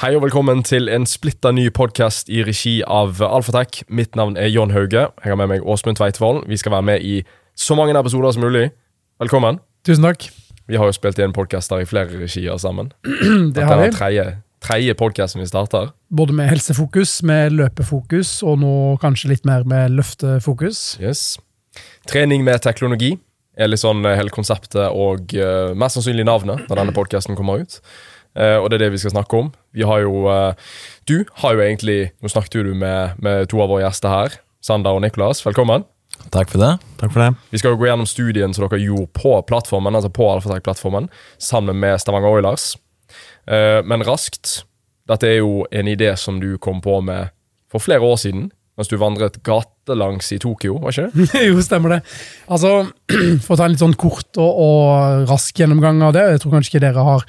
Hei og velkommen til en splitta ny podkast i regi av Alfatek. Mitt navn er John Hauge. Jeg har med meg Åsmund Tveitvold. Vi skal være med i så mange episoder som mulig. Velkommen. Tusen takk. Vi har jo spilt inn podkaster i flere regier sammen. Det har vi. Tredje, tredje podkasten vi starter. Både med helsefokus, med løpefokus, og nå kanskje litt mer med løftefokus. Yes. Trening med teknologi er litt sånn eh, hele konseptet og uh, mest sannsynlig navnet når denne podkasten kommer ut. Uh, og det er det vi skal snakke om. Vi har jo uh, Du har jo egentlig Nå snakket du med, med to av våre gjester her. Sander og Niklas. velkommen. Takk for det. Takk for det. Vi skal jo gå gjennom studien som dere gjorde på plattformen, altså på Alfatek-plattformen, sammen med Stavanger Oilers. men raskt Dette er jo en idé som du kom på med for flere år siden mens du vandret gatelangs i Tokyo, var ikke det? jo, stemmer det. Altså, For å ta en litt sånn kort og, og, rask gjennomgang av det, jeg tror kanskje ikke dere har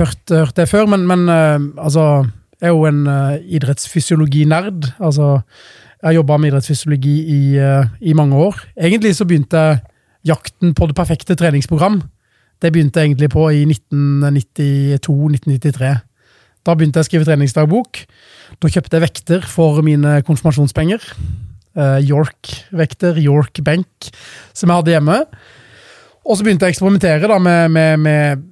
hørt, hørt det før, men, men uh, altså, jeg er jo en uh, idrettsfysiologinerd. Altså, jeg har jobba med idrettsfysiologi i, uh, i, mange år. Egentlig så begynte jakten på det perfekte treningsprogram. Det begynte egentlig på i 1992-1993. Da begynte jeg å skrive treningsdagbok. Da kjøpte jeg vekter for mine konfirmasjonspenger. Uh, York-vekter, York-benk, som jeg hadde hjemme. Og så begynte jeg å eksperimentere da, med, med, med,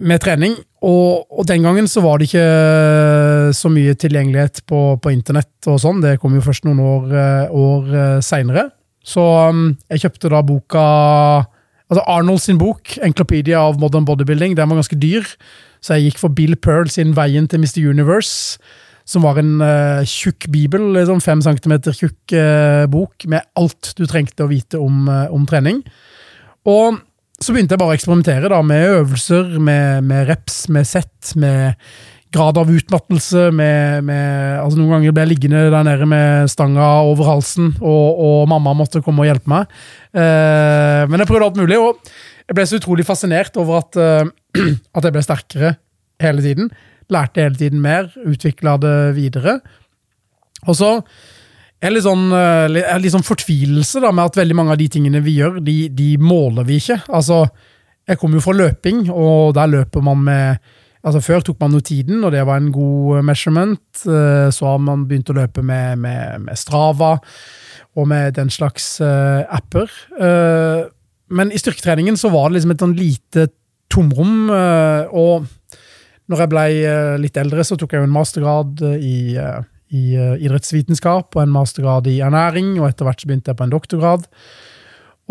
med trening. Og, og, den gangen så var det ikke så mye tilgjengelighet på, på internett og sånn. Det kom jo først noen år, eh, år eh, seinere. Så um, jeg kjøpte da boka Altså Arnold sin bok, 'Enklopedia of Modern Bodybuilding'. Den var ganske dyr, så jeg gikk for Bill Pearl sin 'Veien til Mr. Universe' som var en uh, tjukk bibel, liksom fem centimeter tjukk uh, bok med alt du trengte å vite om, uh, om, trening. Og så begynte jeg bare å eksperimentere da, med øvelser, med, med reps, med sett, med grad av utmattelse. Med, med, altså Noen ganger ble jeg liggende der nede med stanga over halsen, og, og mamma måtte komme og hjelpe meg. men jeg prøvde alt mulig, og jeg ble så utrolig fascinert over at, at jeg ble sterkere hele tiden. Lærte hele tiden mer, utvikla det videre. Og så er litt sånn, er eh, litt sånn fortvilelse da, med at veldig mange av de tingene vi gjør, de, de måler vi ikke. Altså, jeg kommer jo fra løping, og der løper man med altså Før tok man jo tiden, og det var en god measurement. Eh, så har man begynt å løpe med, med, med Strava og med den slags uh, apper. Men i styrketreningen så var det liksom et sånn lite tomrom, uh, og når jeg ble eh, litt eldre, så tok jeg jo en mastergrad eh, i, eh, i idrettsvitenskap og en mastergrad i ernæring, og etter hvert så begynte jeg på en doktorgrad.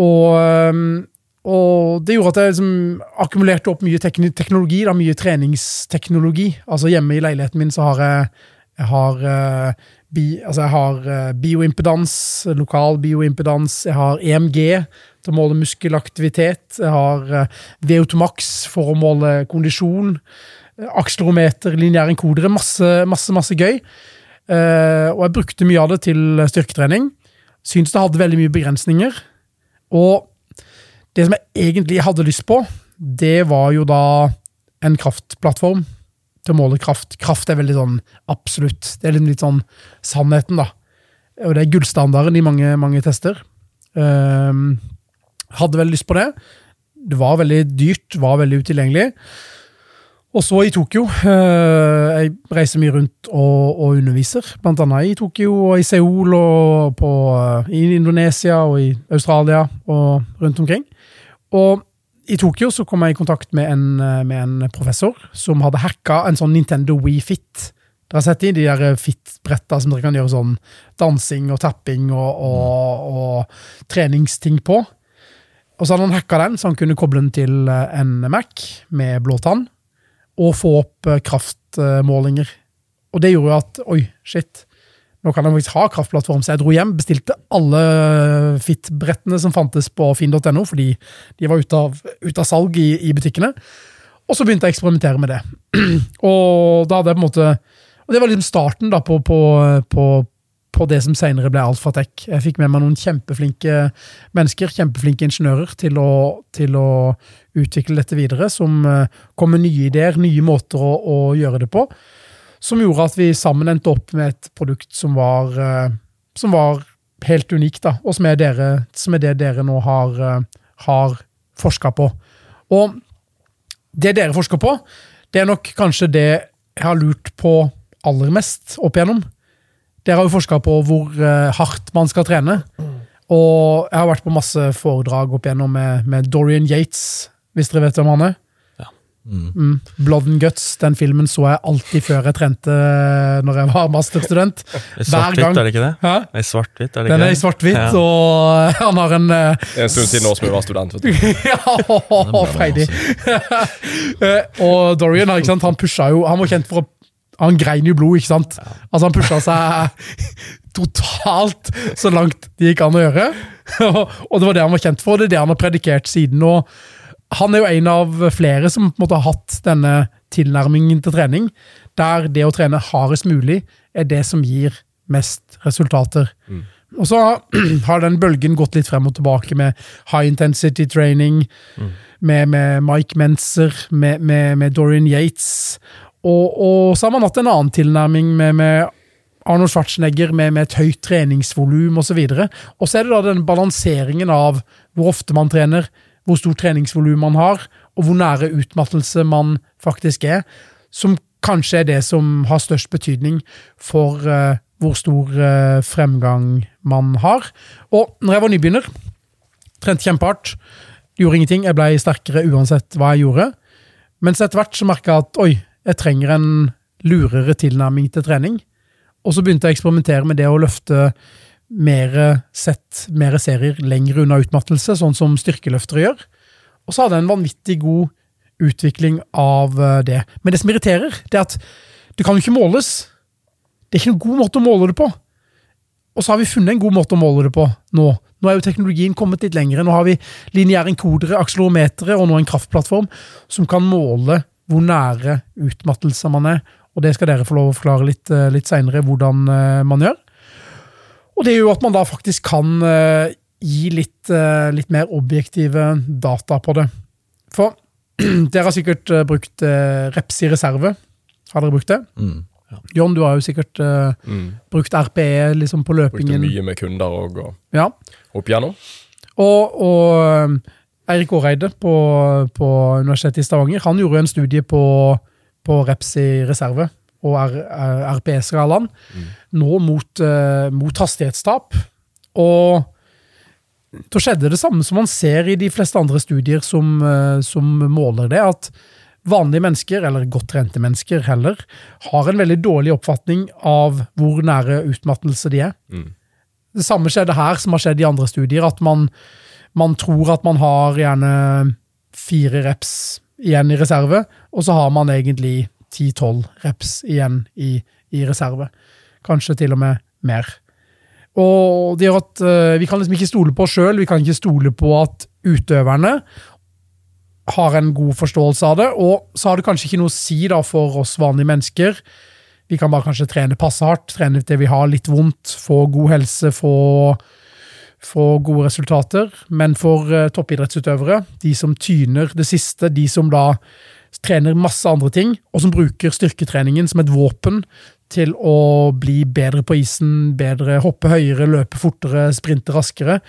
Og, og det gjorde at jeg liksom akkumulerte opp mye teknologi, da, mye treningsteknologi. Altså Hjemme i leiligheten min så har jeg, jeg har, bi, altså jeg har bioimpedans, lokal bioimpedans, jeg har EMG til å måle muskelaktivitet, jeg har VO2max for å måle kondisjon. Akselerometer, lineær enkodere. Masse, masse, masse gøy. Uh, og jeg brukte mye av det til styrketrening. Syns det hadde veldig mye begrensninger. Og det som jeg egentlig hadde lyst på, det var jo da en kraftplattform til å måle kraft. Kraft er veldig sånn absolutt. Det er liksom litt sånn sannheten, da. Og det er gullstandarden i mange, mange tester. Uh, hadde veldig lyst på det. Det var veldig dyrt, var veldig utilgjengelig. Og så i Tokyo. Eh, jeg reiser mye rundt og, og, underviser, blant annet i Tokyo og i Seoul og på, eh, i Indonesia og i Australia og rundt omkring. Og i Tokyo så kom jeg i kontakt med en, eh, med en professor som hadde hacka en sånn Nintendo Wii Fit. Dere har sett de, de der Fit-bretta som dere kan gjøre sånn dansing og tapping og, og, og treningsting på. Og så hadde han hacka den, så han kunne koble den til en Mac med blåtann og få opp eh, kraftmålinger. Og det gjorde jo at oi, shit. Nå kan jeg faktisk ha kraftplattform, så jeg dro hjem, bestilte alle Fit-brettene som fantes på finn.no, fordi de var ute av, ut av salg i, i, butikkene. Og så begynte jeg å eksperimentere med det. og da hadde jeg på en måte Og det var liksom starten da på, på, på, på det som senere ble Alfatech. Jeg fikk med meg noen kjempeflinke mennesker, kjempeflinke ingeniører, til å, til å utvikle dette videre. Som eh, kom med nye ideer, nye måter å, å, gjøre det på. Som gjorde at vi sammen endte opp med et produkt som var, eh, som var helt unikt, da, og som er, dere, som er, det dere nå har, eh, har forska på. Og det dere forsker på, det er nok kanskje det jeg har lurt på aller mest opp igjennom. Dere har jo forska på hvor eh, hardt man skal trene. Og jeg har vært på masse foredrag opp igjennom med, med Dorian Yates, hvis dere vet hvem han er. Mm. Blood and Guts, den filmen så jeg alltid før jeg trente eh, når jeg var masterstudent. I Hver svart-hvitt, gang. er det ikke det? Hæ? I svart-hvitt, er det ikke Den er i svart-hvitt, Ja. og han har en uh, Det er en stund siden nå som jeg var student. vet du. Ja, freidig. Eh, og Dorian ikke sant? han pusha jo Han var kjent for å Han grein jo blod, ikke sant? Altså Han pusha seg totalt så langt det gikk an å gjøre. og det var det han var kjent for, det er det han har predikert siden. Og han er jo en av flere som på en måte har hatt denne tilnærmingen til trening, der det å trene hardest mulig er det som gir mest resultater. Og så har den bølgen gått litt frem og tilbake med high intensity training, med, med Mike Menser, med, med, med Dorian Yates. Og, og så har man hatt en annen tilnærming med, med Arnold Schwarzenegger med, med et høyt treningsvolum osv. Og så er det da den balanseringen av hvor ofte man trener, hvor stort treningsvolum man har, og hvor nære utmattelse man faktisk er, som kanskje er det som har størst betydning for uh, hvor stor uh, fremgang man har. Og når jeg var nybegynner, trente kjempehardt, gjorde ingenting, jeg ble sterkere uansett hva jeg gjorde. Mens etter hvert så merka jeg at oi, jeg trenger en lurere tilnærming til trening. Og så begynte jeg å eksperimentere med det å løfte mer sett, mer serier lenger unna utmattelse, sånn som styrkeløftere gjør. Og så hadde jeg en vanvittig god utvikling av eh, det. Men det som irriterer, det er at det kan jo ikke måles. Det er ikke noen god måte å måle det på. Og så har vi funnet en god måte å måle det på nå. Nå er jo teknologien kommet litt lenger. Nå har vi lineære enkodere, akselerometere og nå en kraftplattform som kan måle hvor nære utmattelse man er. Og det skal dere få lov å forklare litt, eh, litt seinere hvordan eh, man gjør. Og det er jo at man da faktisk kan eh, gi litt, litt mer objektive data på det. For dere har sikkert brukt reps i reserve. Har dere brukt det? Mm. John, du har jo sikkert uh, Mm. brukt RPE liksom på Brukte løpingen. mye med kunder og, og Ja. opp igjennom. Og, og Eirik Åreide på, på Universitetet i Stavanger han gjorde en studie på, på reps i reserve og RPS-skalaen, nå mot, uh, mot hastighetstap. Og da skjedde det samme som man ser i de fleste andre studier som, uh, som måler det, at vanlige mennesker, eller godt trente mennesker heller, har en veldig dårlig oppfatning av hvor nære utmattelse de er. Mm. Det samme skjedde her som har skjedd i andre studier, at man, man tror at man har gjerne fire reps igjen i reserve, og så har man egentlig 10-12 reps igjen i, i reserve. Kanskje til og med mer. Og det gjør at uh, vi kan liksom ikke stole på oss sjøl, vi kan ikke stole på at utøverne har en god forståelse av det, og så har det kanskje ikke noe å si da for oss vanlige mennesker. Vi kan bare kanskje trene passe hardt, trene til vi har litt vondt, få god helse, få, få gode resultater. Men for eh, toppidrettsutøvere, de som tyner det siste, de som da trener masse andre ting, og som bruker styrketreningen som et våpen til å bli bedre på isen, bedre hoppe høyere, løpe fortere, sprinte raskere,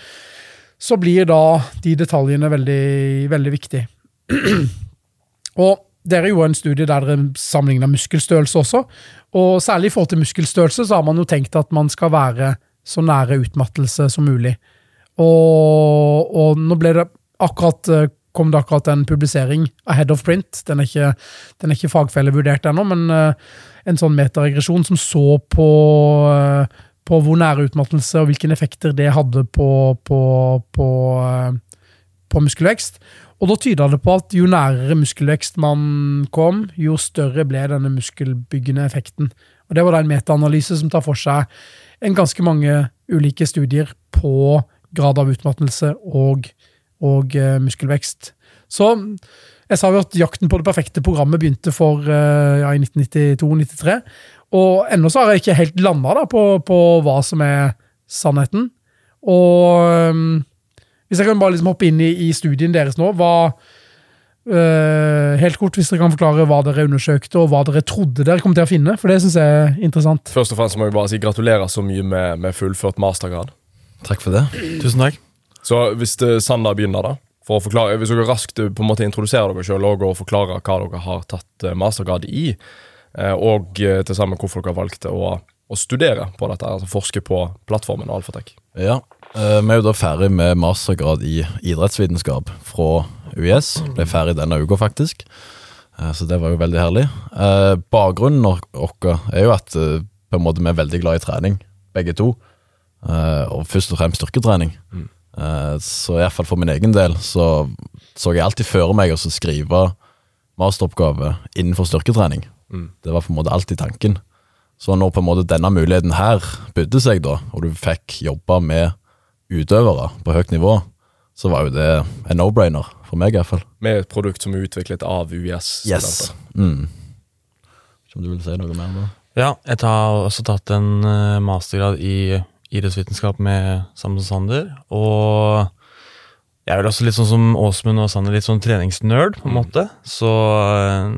så blir da de detaljene veldig, veldig viktige. og dere gjorde en studie der dere sammenligna muskelstørrelse også. Og særlig i forhold til muskelstørrelse så har man jo tenkt at man skal være så nære utmattelse som mulig. Og, og nå ble det akkurat eh, kom det akkurat en publisering ahead of print. Den er ikke, den er ikke fagfellevurdert ennå, men eh, en sånn metaregresjon som så på, eh, på hvor nære utmattelse og hvilke effekter det hadde på, på, på, på muskelvekst. Og da tyda det på at jo nærere muskelvekst man kom, jo større ble denne muskelbyggende effekten. Og Det var da en metaanalyse som tar for seg en ganske mange ulike studier på grad av utmattelse og, og uh, muskelvekst. Så jeg sa jo at jakten på det perfekte programmet begynte for uh, ja, i 1992-93. Og ennå så har jeg ikke helt landa på, på hva som er sannheten. Og um, hvis jeg kan bare liksom hoppe inn i, i studien deres nå, hva øh, Helt kort, hvis dere kan forklare hva dere undersøkte, og hva dere trodde dere kom til å finne, for det syns jeg er interessant. Først og fremst må jeg bare si gratulerer så mye med, med fullført mastergrad. Takk for det. Tusen takk. Så hvis det, Sander begynner, da for å forklare, Hvis dere raskt eh, på en måte introduserer dere sjøl og forklarer hva dere har tatt eh, mastergrad i, eh, og eh, til sammen hvorfor dere har valgt å, å studere på dette, altså forske på plattformen Alfatek. Ja, eh, Vi er jo da ferdig med mastergrad i idrettsvitenskap fra UiS. Ble ferdig denne uka, faktisk. Eh, Så det var jo veldig herlig. Eh, Bakgrunnen vår er jo at på en måte vi er veldig glad i trening, begge to. Og først og fremst styrketrening. Eh, Så iallfall for min egen del så så jeg alltid føre meg å så skrive masteroppgave innenfor styrketrening. Mm. Det var på en måte alltid tanken. Så når på en måte denne muligheten her bydde seg, da, og du fikk jobbe med utøvere på høyt nivå, så var jo det en no-brainer, for meg i hvert fall. Med et produkt som er utviklet av UiS-studenter. Mm. Ikke om du vil si noe mer da? Ja, jeg har også tatt en eh, mastergrad i idrettsvitenskap med Samuel Sander. Og jeg er vel også litt sånn som Åsmund og Sander, litt sånn treningsnerd, på en måte. Så eh,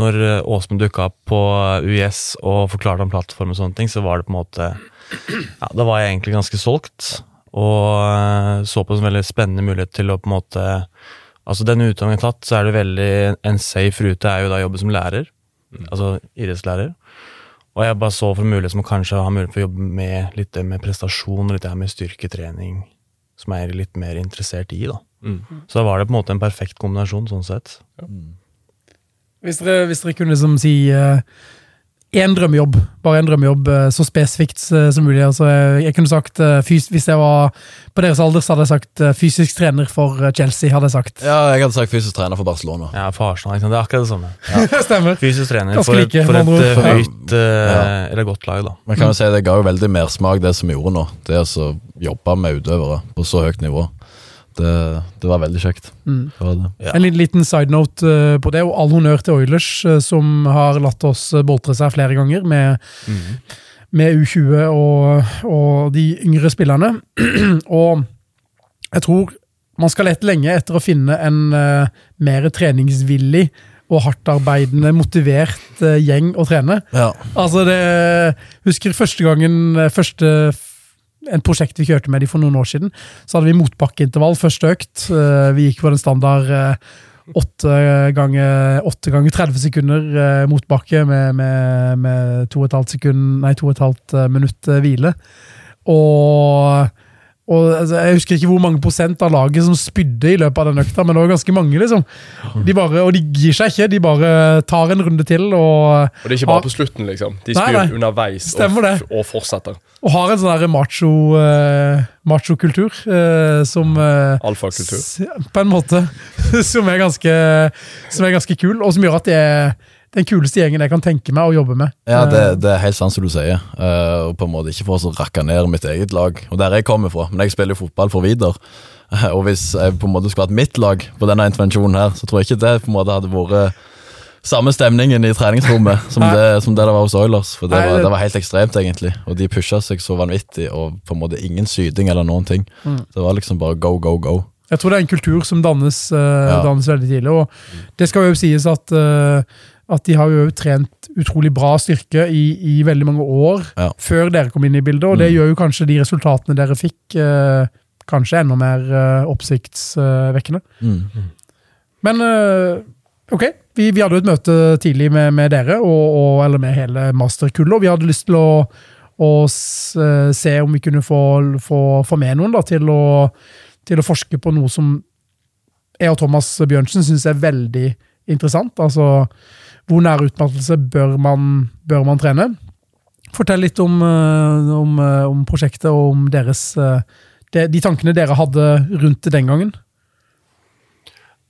når eh, Åsmund dukka opp på UiS og forklarte om plattform og sånne ting, så var det på en måte Ja, da var jeg egentlig ganske solgt. Og eh, så på som en veldig spennende mulighet til å på en måte Altså Den utdanningen tatt, så er det veldig En safe rute er jo da jobbe som lærer. Altså idrettslærer. Og jeg bare så for mulighet som å kanskje ha mulighet for å jobbe med litt det med prestasjon og litt det her med styrketrening, som jeg er litt mer interessert i. da. Mm. Så da var det på en måte en perfekt kombinasjon, sånn sett. Hvis dere, hvis dere kunne liksom si én drømmejobb, bare en drømmejobb, eh, så spesifikt eh, som mulig. Altså, jeg, jeg kunne sagt, eh, fys Hvis jeg var på deres alder, så hadde jeg sagt fysisk trener for Chelsea. hadde jeg sagt. Ja, jeg hadde sagt fysisk trener for Barcelona. Ja, for Arsenal, ikke sant? Det er akkurat det samme. Stemmer. Fysisk trener for like, for et for, et høyt Ja. eller godt lag, da. Men kan jo si det ga jo veldig mersmak, det som vi gjorde nå. Det å så jobbe med utøvere på så høyt nivå. Det, det var veldig kjekt. Mm. Det var det. Ja. En liten, liten side note eh, på det, og all honnør til Oilers, eh, som har latt oss eh, boltre seg flere ganger med, med U20 og, og de yngre spillerne. og jeg tror man skal lete lenge etter å finne en uh, mer treningsvillig og hardtarbeidende, motivert eh, gjeng å trene. Ja. Altså, det Husker første gangen eh, første en prosjekt vi kjørte med de for noen år siden. Så hadde vi motbakkeintervall første økt. Eh, Vi gikk på den standard eh, åtte ganger, åtte ganger 30 sekunder eh, motbakke med, med, med to og et halvt sekund, nei, to og et halvt eh, minutt hvile. Og, og altså, Jeg husker ikke hvor mange prosent av laget som spydde i løpet av den økta, men det var ganske mange. liksom. De bare, og de gir seg ikke, de bare tar en runde til og, Og det er ikke bare på slutten, liksom. De Nei, spyr nei. underveis og, og fortsetter. og har en sånn der macho, uh, macho-kultur eh, som uh, Alfakultur. På en måte. som, er ganske, som er ganske kul, og som gjør at det er den kuleste gjengen jeg kan tenke meg å jobbe med. Ja, det, Eh, det er helt sant som du sier. Uh, og på en måte Ikke for å rakke ned mitt eget lag, og der jeg kommer fra, men jeg spiller jo fotball for Vidar. Eh, og hvis jeg på en måte skulle hatt mitt lag på denne intervensjonen her, så tror jeg ikke det på en måte hadde vært samme stemningen i treningsrommet som det, som det det var hos Oilers. For det Nei, var, det- var helt ekstremt, egentlig. Og de pusha seg så vanvittig, og på en måte ingen syting eller noen ting. Mm. Det var liksom bare go, go, go. Jeg tror det er en kultur som dannes, uh, Ja. dannes veldig tidlig. Og det skal jo sies at, eh, at de har jo trent utrolig bra styrke i, i veldig mange år Ja. før dere kom inn i bildet, og det Mm. gjør jo kanskje de resultatene dere fikk, eh, kanskje enda mer eh, oppsiktsvekkende. Mm. Men eh, ok, vi, vi hadde jo et møte tidlig med, med dere, og, og, eller med hele masterkullet, og vi hadde lyst til å, å eh, se om vi kunne få, få, få med noen da, til, å, til å forske på noe som jeg og Thomas Bjørnsen syns er veldig interessant. Altså, hvor nær utmattelse bør man, bør man trene? Fortell litt om, eh, om, eh, om prosjektet og om deres, eh, de, de tankene dere hadde rundt det den gangen.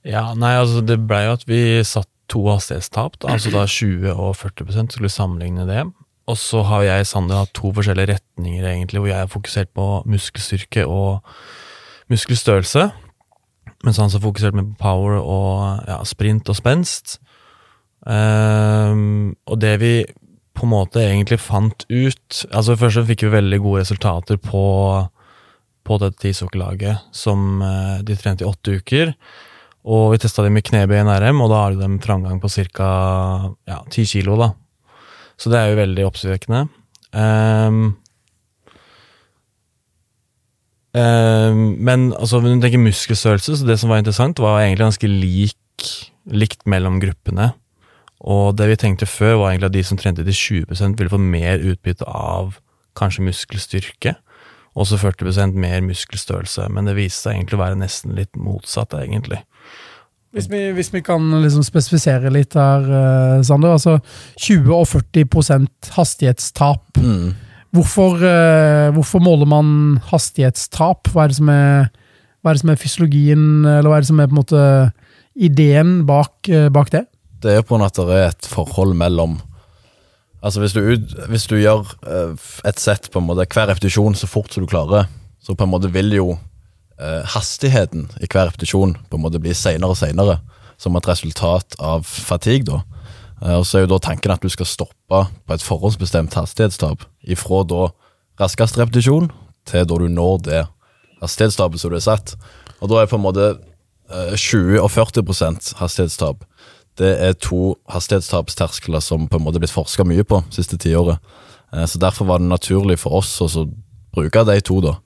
Ja, nei, altså Det blei jo at vi satt to hastighetstap, da, altså da 20 og 40% skulle sammenligne det. Og så har jeg Sander hatt to forskjellige retninger, egentlig, hvor jeg har fokusert på muskelstyrke og muskelstørrelse. Mens han har fokusert mer på power og ja, sprint og spenst. Ehm, og det vi på en måte egentlig fant ut Altså Først fikk vi veldig gode resultater på, på dette ishockeylaget, som eh, de trente i åtte uker. Og vi testa dem i knebøy i NRM, og da har de framgang på ca. Ja, 10 kilo. da. Så det er jo veldig oppsiktsvekkende. Um, um, men altså, når du tenker muskelstørrelse, så det som var interessant, var egentlig ganske lik, likt mellom gruppene. Og det vi tenkte før, var egentlig at de som trente til 20% ville få mer utbytte av kanskje muskelstyrke, og så 40% mer muskelstørrelse. Men det viste seg egentlig å være nesten litt motsatt, egentlig. Hvis vi, hvis vi kan liksom spesifisere litt her, eh, Sander. Altså 20 og 40 hastighetstap. Mm. Hvorfor, eh, hvorfor måler man hastighetstap? Hva er, det som er, hva er det som er fysiologien, eller hva er det som er på en måte ideen bak, eh, bak det? Det er på måte at det er et forhold mellom Altså Hvis du, ut, hvis du gjør eh, et sett på en måte hver repetisjon så fort som du klarer, så på en måte vil jo eh, hastigheten i hver repetisjon på en måte bli senere og senere, som et resultat av fatigue. da. Eh, og Så er jo da tanken at du skal stoppe på et forhåndsbestemt hastighetstap ifra da raskest repetisjon til da du når det hastighetstapet som du har satt. Og da er på en måte eh, 20 og 40% hastighetstap det er to hastighetstapsterskler som på en måte er blitt forska mye på siste tiåret. Eh, så derfor var det naturlig for oss å bruke de to, da.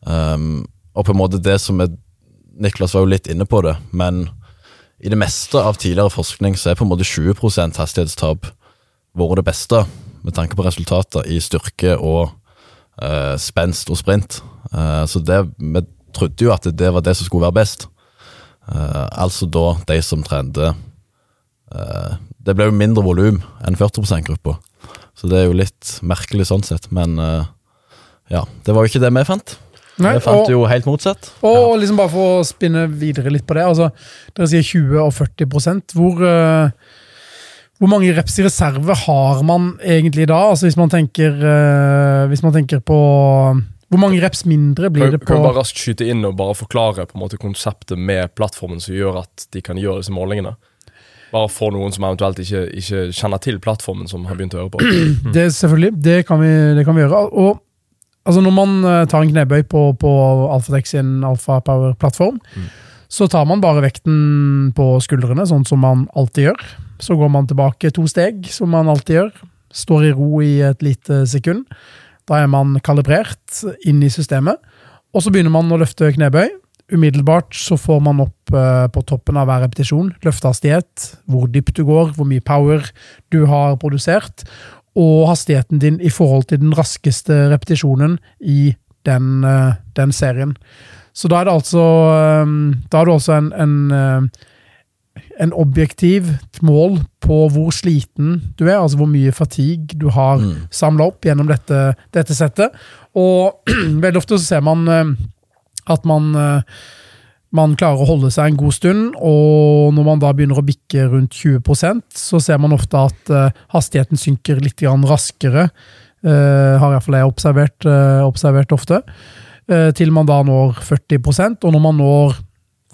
Um, og på en måte det som er Niklas var jo litt inne på det, men i det meste av tidligere forskning så er på en måte 20 hastighetstap vært det beste, med tanke på resultater i styrke og uh, spenst og sprint. Uh, så det, vi trodde jo at det var det som skulle være best. Uh, altså da de som trente det ble jo mindre volum enn 40 %-gruppa, så det er jo litt merkelig sånn sett. Men eh, ja, det var jo ikke det vi fant. Nei, vi fant og, jo helt motsatt. Og liksom bare for å spinne videre litt på det. altså Dere sier 20 og 40 Hvor, uh, hvor mange reps i reserve har man egentlig da? Altså Hvis man tenker, uh, hvis man tenker på Hvor mange reps mindre blir det på Kan du bare raskt skyte inn og bare forklare på en måte konseptet med plattformen som gjør at de kan gjøre disse målingene? Bare for noen som eventuelt ikke, ikke, kjenner til plattformen, som har begynt å høre på. Det Selvfølgelig, det kan vi, det kan vi gjøre. Og altså Når man eh, tar en knebøy på, på Alphatex sin Alpha Power-plattform, mm. så tar man bare vekten på skuldrene, sånn som man alltid gjør. Så går man tilbake to steg, som man alltid gjør. Står i ro i et lite sekund. Da er man kalibrert inn i systemet. Og så begynner man å løfte knebøy. Umiddelbart så får man opp uh, på toppen av hver repetisjon løftehastighet, hvor dypt du går, hvor mye power du har produsert, og hastigheten din i forhold til den raskeste repetisjonen i den, uh, den serien. Så da er det altså um, Da har du altså en, en, uh, en objektivt mål på hvor sliten du er, altså hvor mye fatigue du har mm. samla opp gjennom dette, dette settet. Og veldig ofte så ser man at man, eh, man klarer å holde seg en god stund, og når man da begynner å bikke rundt 20% så ser man ofte at eh, hastigheten synker litt raskere. Uh, har iallfall jeg observert, observert ofte. Til man da når 40% og når man når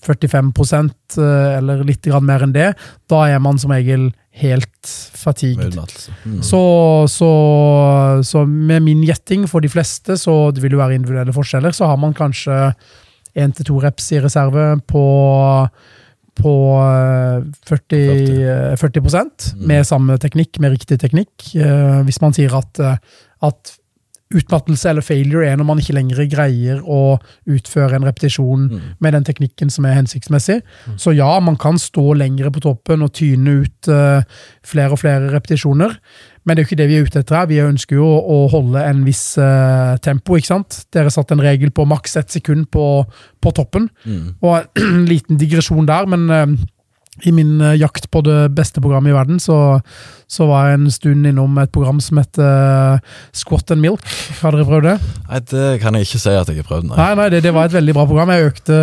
45% eller litt mer enn det, da er man som regel helt fatigued. Mm. Så, så, så, med min gjetting for de fleste, så det vil jo være individuelle forskjeller, så har man kanskje én til to reps i reserve på, på 40, 40. 40 mm. med samme teknikk, med riktig teknikk. Eh, hvis man sier at, at utmattelse eller failure er når man ikke lenger greier å utføre en repetisjon mm. med den teknikken som er hensiktsmessig. Mm. Så ja, man kan stå lengre på toppen og tyne ut uh, flere og flere repetisjoner, men det er jo ikke det vi er ute etter her. Vi ønsker jo å, holde en viss uh, tempo, ikke sant. Dere satte en regel på maks ett sekund på, på toppen, mm. og en liten digresjon der, men uh, i min uh, jakt på det beste programmet i verden, så, så, var jeg en stund innom et program som heter uh, Squat and Milk. Har dere prøvd det? Nei, det kan jeg ikke si at jeg har prøvd, nei. Nei, nei det, det, var et veldig bra program. Jeg økte,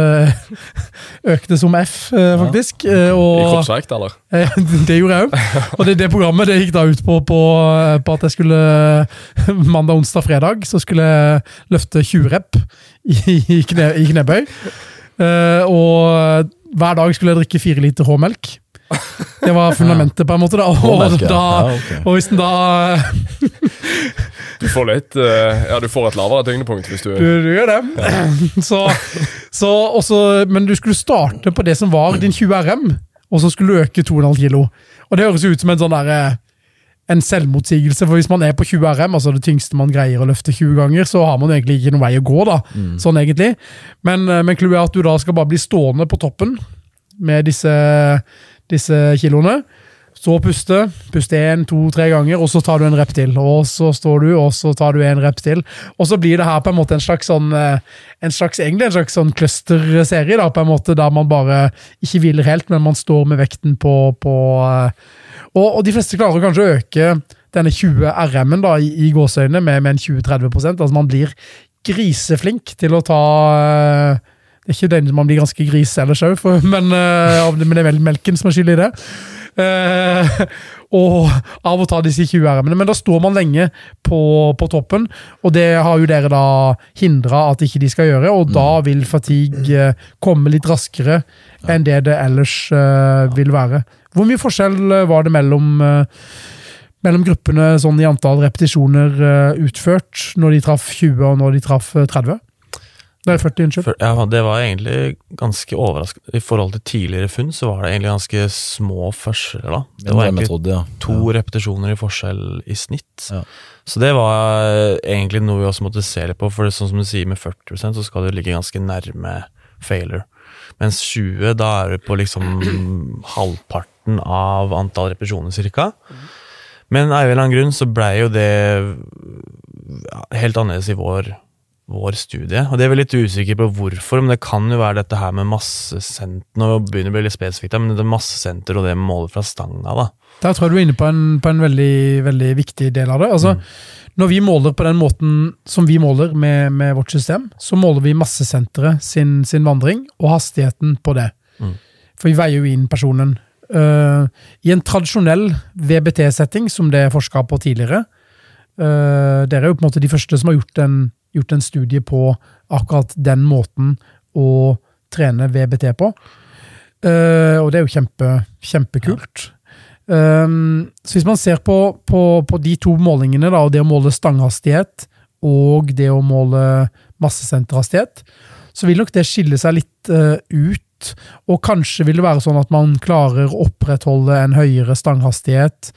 økte som F, uh, faktisk. Ja. Og, I kroppsvekt, eller? det gjorde jeg òg. Og det, det, programmet det gikk da ut på, på, på, at jeg skulle mandag, onsdag, fredag så skulle jeg løfte 20 rep i, i, kne, i knebøy. og hver dag skulle jeg drikke fire liter H-melk. Det var fundamentet, på en måte. da. Og, da, ja, okay. og hvis den da Du får litt eh, Ja, du får et lavere tyngdepunkt hvis du Du, du gjør det. Ja. Så, så også, men du skulle starte på det som var din 20 RM, og så skulle du øke 2,5 kilo. Og det høres ut som en sånn derre eh, en selvmotsigelse. For hvis man er på 20 RM, altså det tyngste man greier å løfte 20 ganger, så har man egentlig ikke noen vei å gå, da. Mm. Sånn egentlig. Men, eh, men clouet er at du da skal bare bli stående på toppen med disse, disse kiloene. Så puste. Puste én, to, tre ganger, og så tar du en rep til. Og så står du, og så tar du en rep til. Og så blir det her på en måte en slags sånn eh, en slags, egentlig en slags sånn clusterserie, da, på en måte, der man bare ikke hviler helt, men man står med vekten på, på eh, og, og de fleste klarer kanskje å øke denne 20 RM-en da, i, i gåseøynene med, med en 20-30 Altså Man blir griseflink til å ta eh, Det er ikke den man blir ganske gris ellers òg, men, eh, men det er vel melken som er skyld i det. Uh, og av å ta disse 20 RM-ene. Men da står man lenge på, på, toppen, og det har jo dere da hindra at ikke de skal gjøre. Og mm. da vil fatigue komme litt raskere enn det det ellers uh, vil være. Hvor mye forskjell var det mellom uh, mellom gruppene sånn i antall repetisjoner utført når de traff 20 og når de traff 30? Det er 40, unnskyld. Ja, det var egentlig ganske overraskende. I forhold til tidligere funn, så var det egentlig ganske små forskjeller, da. Det var egentlig metode, ja. to ja. repetisjoner i forskjell i snitt. Ja. Så det var eh, egentlig noe vi også måtte se litt på, for sånn som du sier med 40% så skal du ligge ganske nærme failure. Mens 20, da er du på liksom halvparten av antall repetisjoner, cirka. Men av en eller annen grunn så blei jo det helt annerledes i vår vår studie. Og det er vi litt usikker på hvorfor, men det kan jo være dette her med massesenter Nå begynner å bli litt spesifikt, men det er massesenter og det med målet fra stanga. da. Der tror jeg du er inne på en, på en veldig, veldig, viktig del av det. Altså, mm. Når vi måler på den måten som vi måler med, med vårt system, så måler vi massesenteret sin, sin vandring og hastigheten på det. Mm. For vi veier jo inn personen. Uh, I en tradisjonell VBT-setting, som det er forska på tidligere uh, Dere er jo på en måte de første som har gjort en gjort en studie på akkurat den måten å trene VBT på. Uh, og det er jo kjempe, kjempekult. Um, så hvis man ser på, på, på, de to målingene, da, det å måle stanghastighet og det å måle massesenterhastighet, så vil nok det skille seg litt uh, ut. Og kanskje vil det være sånn at man klarer å opprettholde en høyere stanghastighet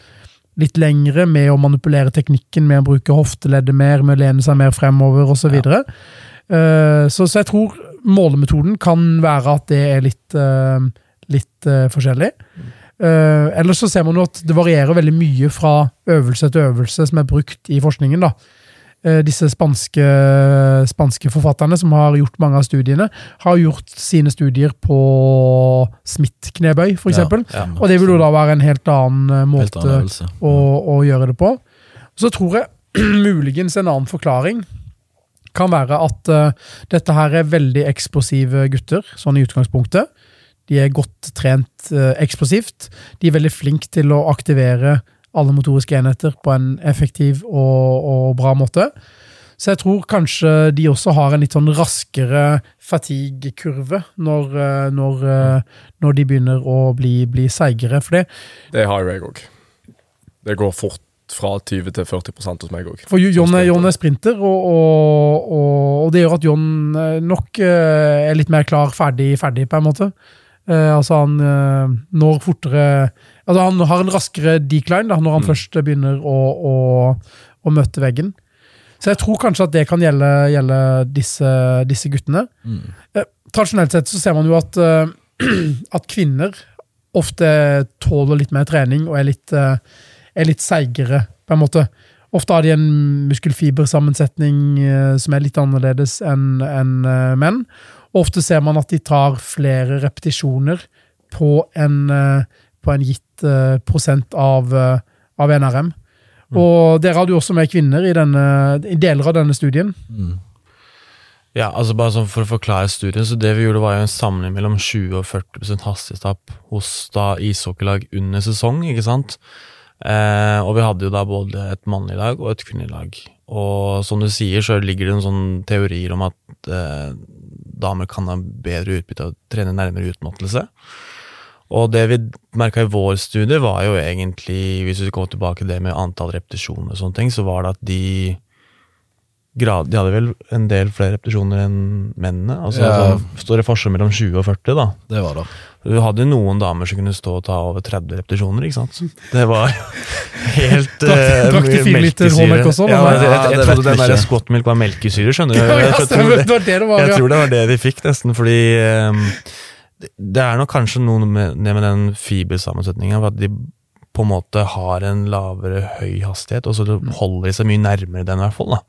litt lengre med å manipulere teknikken, med å bruke hofteleddet mer, med å lene seg mer fremover osv. Så, videre. uh, så, så jeg tror målemetoden kan være at det er litt, uh, litt uh, forskjellig. Ellers så ser man jo at det varierer veldig mye fra øvelse til øvelse som er brukt i forskningen. da. Eh, disse spanske, spanske, forfatterne som har gjort mange av studiene, har gjort sine studier på Smith-knebøy, f.eks. Ja, ja, og det vil jo da være en helt annen eh, måte helt annen å, å, gjøre det på. Så tror jeg muligens en annen forklaring kan være at uh, dette her er veldig eksplosive gutter, sånn i utgangspunktet. De er godt trent uh, eksplosivt. De er veldig flinke til å aktivere alle motoriske enheter på en effektiv og, og, bra måte. Så jeg tror kanskje de også har en litt sånn raskere fatigue-kurve når, eh, når, eh, når, de begynner å bli, bli seigere. For det Det har jo jeg òg. Det går fort fra 20 til 40% hos meg òg. For John, John, er sprinter, og, og, og, det gjør at John eh, nok er litt mer klar, ferdig, ferdig på en måte. Altså han når fortere Altså Han har en raskere decline da, når han mm. først begynner å, å, å, møte veggen. Så jeg tror kanskje at det kan gjelde, gjelde disse, disse, guttene. Mm. Eh, tradisjonelt sett så ser man jo at, at, kvinner ofte tåler litt mer trening og er litt, er litt seigere, på en måte. Ofte har de en muskelfibersammensetning som er litt annerledes enn en menn. Ofte ser man at de tar flere repetisjoner på en, eh, på en gitt av, uh, av NRM. Mm. Og dere hadde jo også med kvinner i, denne, i deler av denne studien. Mm. Ja, altså bare sånn For å forklare studien, så det vi gjorde var jo en samling mellom 20 og 40 hastighetstap hos da ishockeylag under sesong. ikke sant? Eh, og vi hadde jo da både et mannlig lag og et kvinnelig lag. Og som du sier, så ligger det en sånn teorier om at eh, damer kan ha bedre utbytte av å trene nærmere utmattelse. Og det vi merka i vår studie, var jo egentlig, hvis vi går tilbake til det med antall repetisjoner og sånne ting, så var det at de grad, De hadde vel en del flere repetisjoner enn mennene? Altså, ja. altså Står det forskjell mellom 20 og 40, da? Det var det. Du hadde noen damer som kunne stå og ta over 30 repetisjoner, ikke sant? Det var helt uh, Drakk de fire liter Håmek også? Ja, jeg, jeg, jeg, jeg trodde den der squat var melkesyre, skjønner du. Jeg, tror det, jeg tror det var det de fikk, nesten, fordi um, det er nok kanskje noe med, med den fibersammensetninga, at de på en måte har en lavere høy hastighet, og så holder de seg mye nærmere den, i hvert fall. da.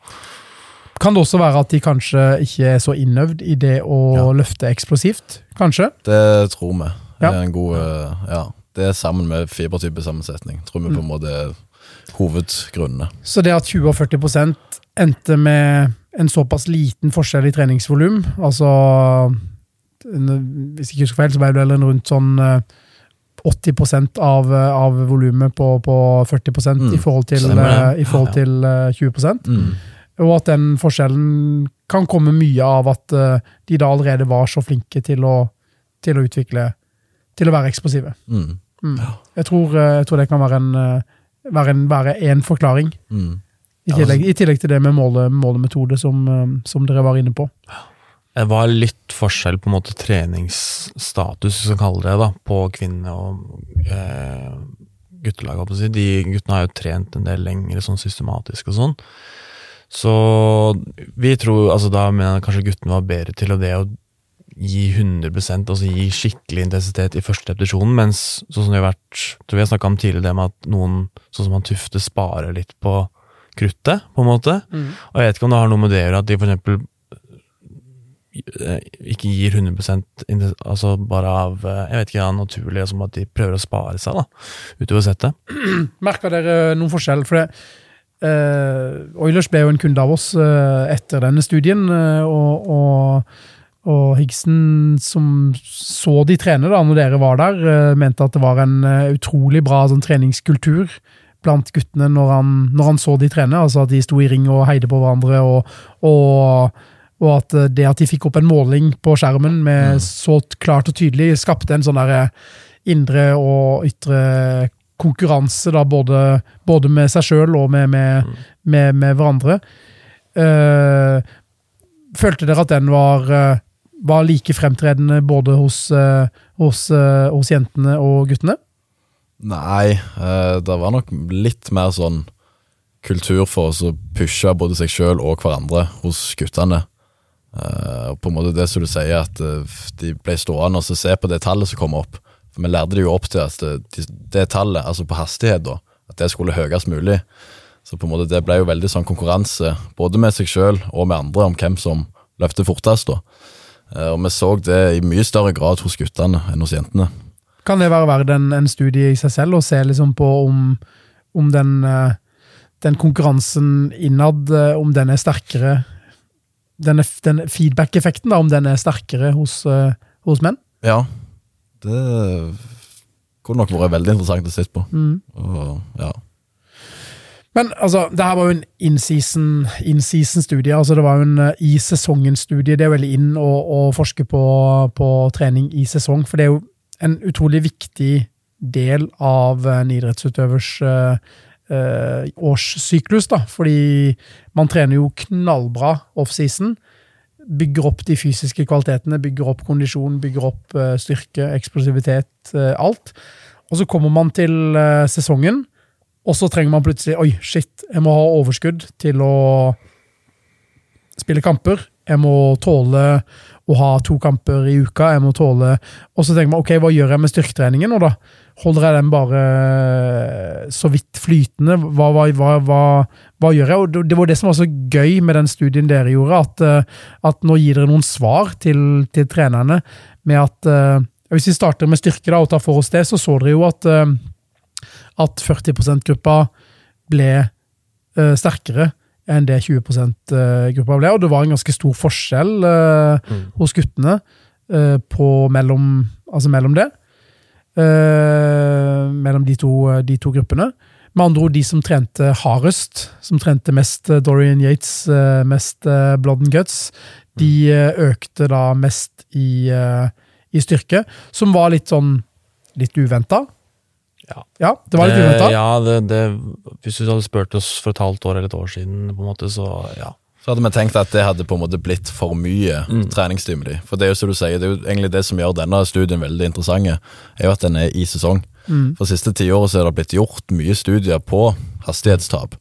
Kan det også være at de kanskje ikke er så innøvd i det å Ja. løfte eksplosivt? Kanskje? Det tror vi. Det er en god eh, Ja. Det er sammen med fibertypesammensetning. Tror vi på en måte er hovedgrunnene. Så det at 20 og 40 endte med en såpass liten forskjell i treningsvolum, altså Hvis jeg ikke husker feil, så ble det en rundt sånn eh, 80% av, eh, av volumet på, på 40 Mm, i forhold til, eh, i forhold Ja, ja. til eh, 20 Mm. Og at den forskjellen kan komme mye av at eh, de da allerede var så flinke til å, til å utvikle Til å være eksplosive. Mm. Mm. Jeg, tror, eh, jeg tror det kan være en, eh, være en, være en forklaring. Mm. I tillegg, I tillegg til det med måle, målemetode, som, eh, som dere var inne på. Det var litt forskjell på en måte treningsstatus, hvis vi kaller det, da, på kvinnene og eh, guttelag. holdt jeg på å Si. De guttene har jo trent en del lenger sånn systematisk og sånn. Så vi tror, altså da mener jeg kanskje guttene var bedre til det å gi 100 altså gi skikkelig intensitet i første repetisjonen, mens sånn som det har vært, tror vi har snakka om tidligere, det med at noen, sånn som han Tufte, sparer litt på kruttet, på en måte. Og jeg vet ikke om det har noe med det å gjøre, at de for eksempel eh, ikke gir 100 inten- altså bare av eh, jeg vet ikke, ja, naturlig, som at de prøver å spare seg da, utover settet. Merker dere noen forskjell? For det, eh, Oilers ble jo en kunde av oss eh, etter denne studien, eh, og, og, og Higgsen, som så de trene da når dere var der, eh, mente at det var en eh, utrolig bra sånn, treningskultur blant guttene når han, når han så de trene. Altså at de sto i ring og heide på hverandre, og, og, og at eh, det at de fikk opp en måling på skjermen med så klart og tydelig, skapte en sånn der indre og ytre konkurranse, da, både, både med seg sjøl og med, med, med, med hverandre. Uh, følte dere at den var, eh, var like fremtredende både hos, eh, hos, eh, hos jentene og guttene? Nei, eh, det var nok litt mer sånn kultur for oss å pushe både seg sjøl og hverandre hos guttene. Eh, og på en måte det som du sier, at uh, de ble stående og så se på det tallet som kom opp. For vi lærte det jo opp til at det, det tallet, altså på hastighet, da, at det skulle høyest mulig. Så på en måte det ble jo veldig sånn konkurranse, både med seg sjøl og med andre, om hvem som løfter fortest. da. Uh, og vi så det i mye større grad hos guttene enn hos jentene. Kan det være verdt en, en studie i seg selv, og se liksom på om, om den, eh, den konkurransen innad, eh, om den er sterkere Den, denne feedback-effekten, om den er sterkere hos, uh, hos menn? Ja, det kunne nok vært veldig interessant å se på. Mm. Og, ja. Men altså, det her var jo en in-season-studie. In altså Det var jo en uh, i sesongen-studie. Det er jo veldig inn å, å forske på, på trening i sesong, for det er jo en utrolig viktig del av en idrettsutøvers eh, eh, årssyklus. da, Fordi man trener jo knallbra offseason. Bygger opp de fysiske kvalitetene, bygger opp kondisjon, bygger opp eh, styrke, eksplosivitet, eh, alt. Og så kommer man til eh, sesongen, og så trenger man plutselig Oi, shit, jeg må ha overskudd til å spille kamper. Jeg må tåle å ha to kamper i uka. jeg må tåle... Og så tenker man ok, hva gjør jeg med styrketreningen nå, da? Holder jeg den bare eh, så vidt flytende? Hva, hva, hva, hva, gjør jeg? Og det- var det som var så gøy med den studien dere gjorde, at, eh, at nå gir dere noen svar til, til trenerne med at eh, Hvis vi starter med styrke da, og tar for oss det, så så dere jo at at 40 %-gruppa ble sterkere enn det 20 %-gruppa ble. Og det var en ganske stor forskjell mm. hos guttene på mellom, altså mellom det. Eh, mellom de to, de to gruppene. Med andre ord de som trente hardest, som trente mest eh, Dorian Yates, eh, mest eh, Blood and Guts, de eh, økte da mest i, eh, i styrke, som var litt sånn litt uventa. Ja. Ja, det var litt uventa. Ja, det, det, hvis du hadde spurt oss for et halvt år eller et år siden, på en måte, så ja. Så hadde vi tenkt at det hadde på en måte blitt for mye Mm. treningsstimuli. For det er jo som du sier, det er jo egentlig det som gjør denne studien veldig interessant, er jo at den er i sesong. Mm. For siste tiåret er det blitt gjort mye studier på hastighetstap,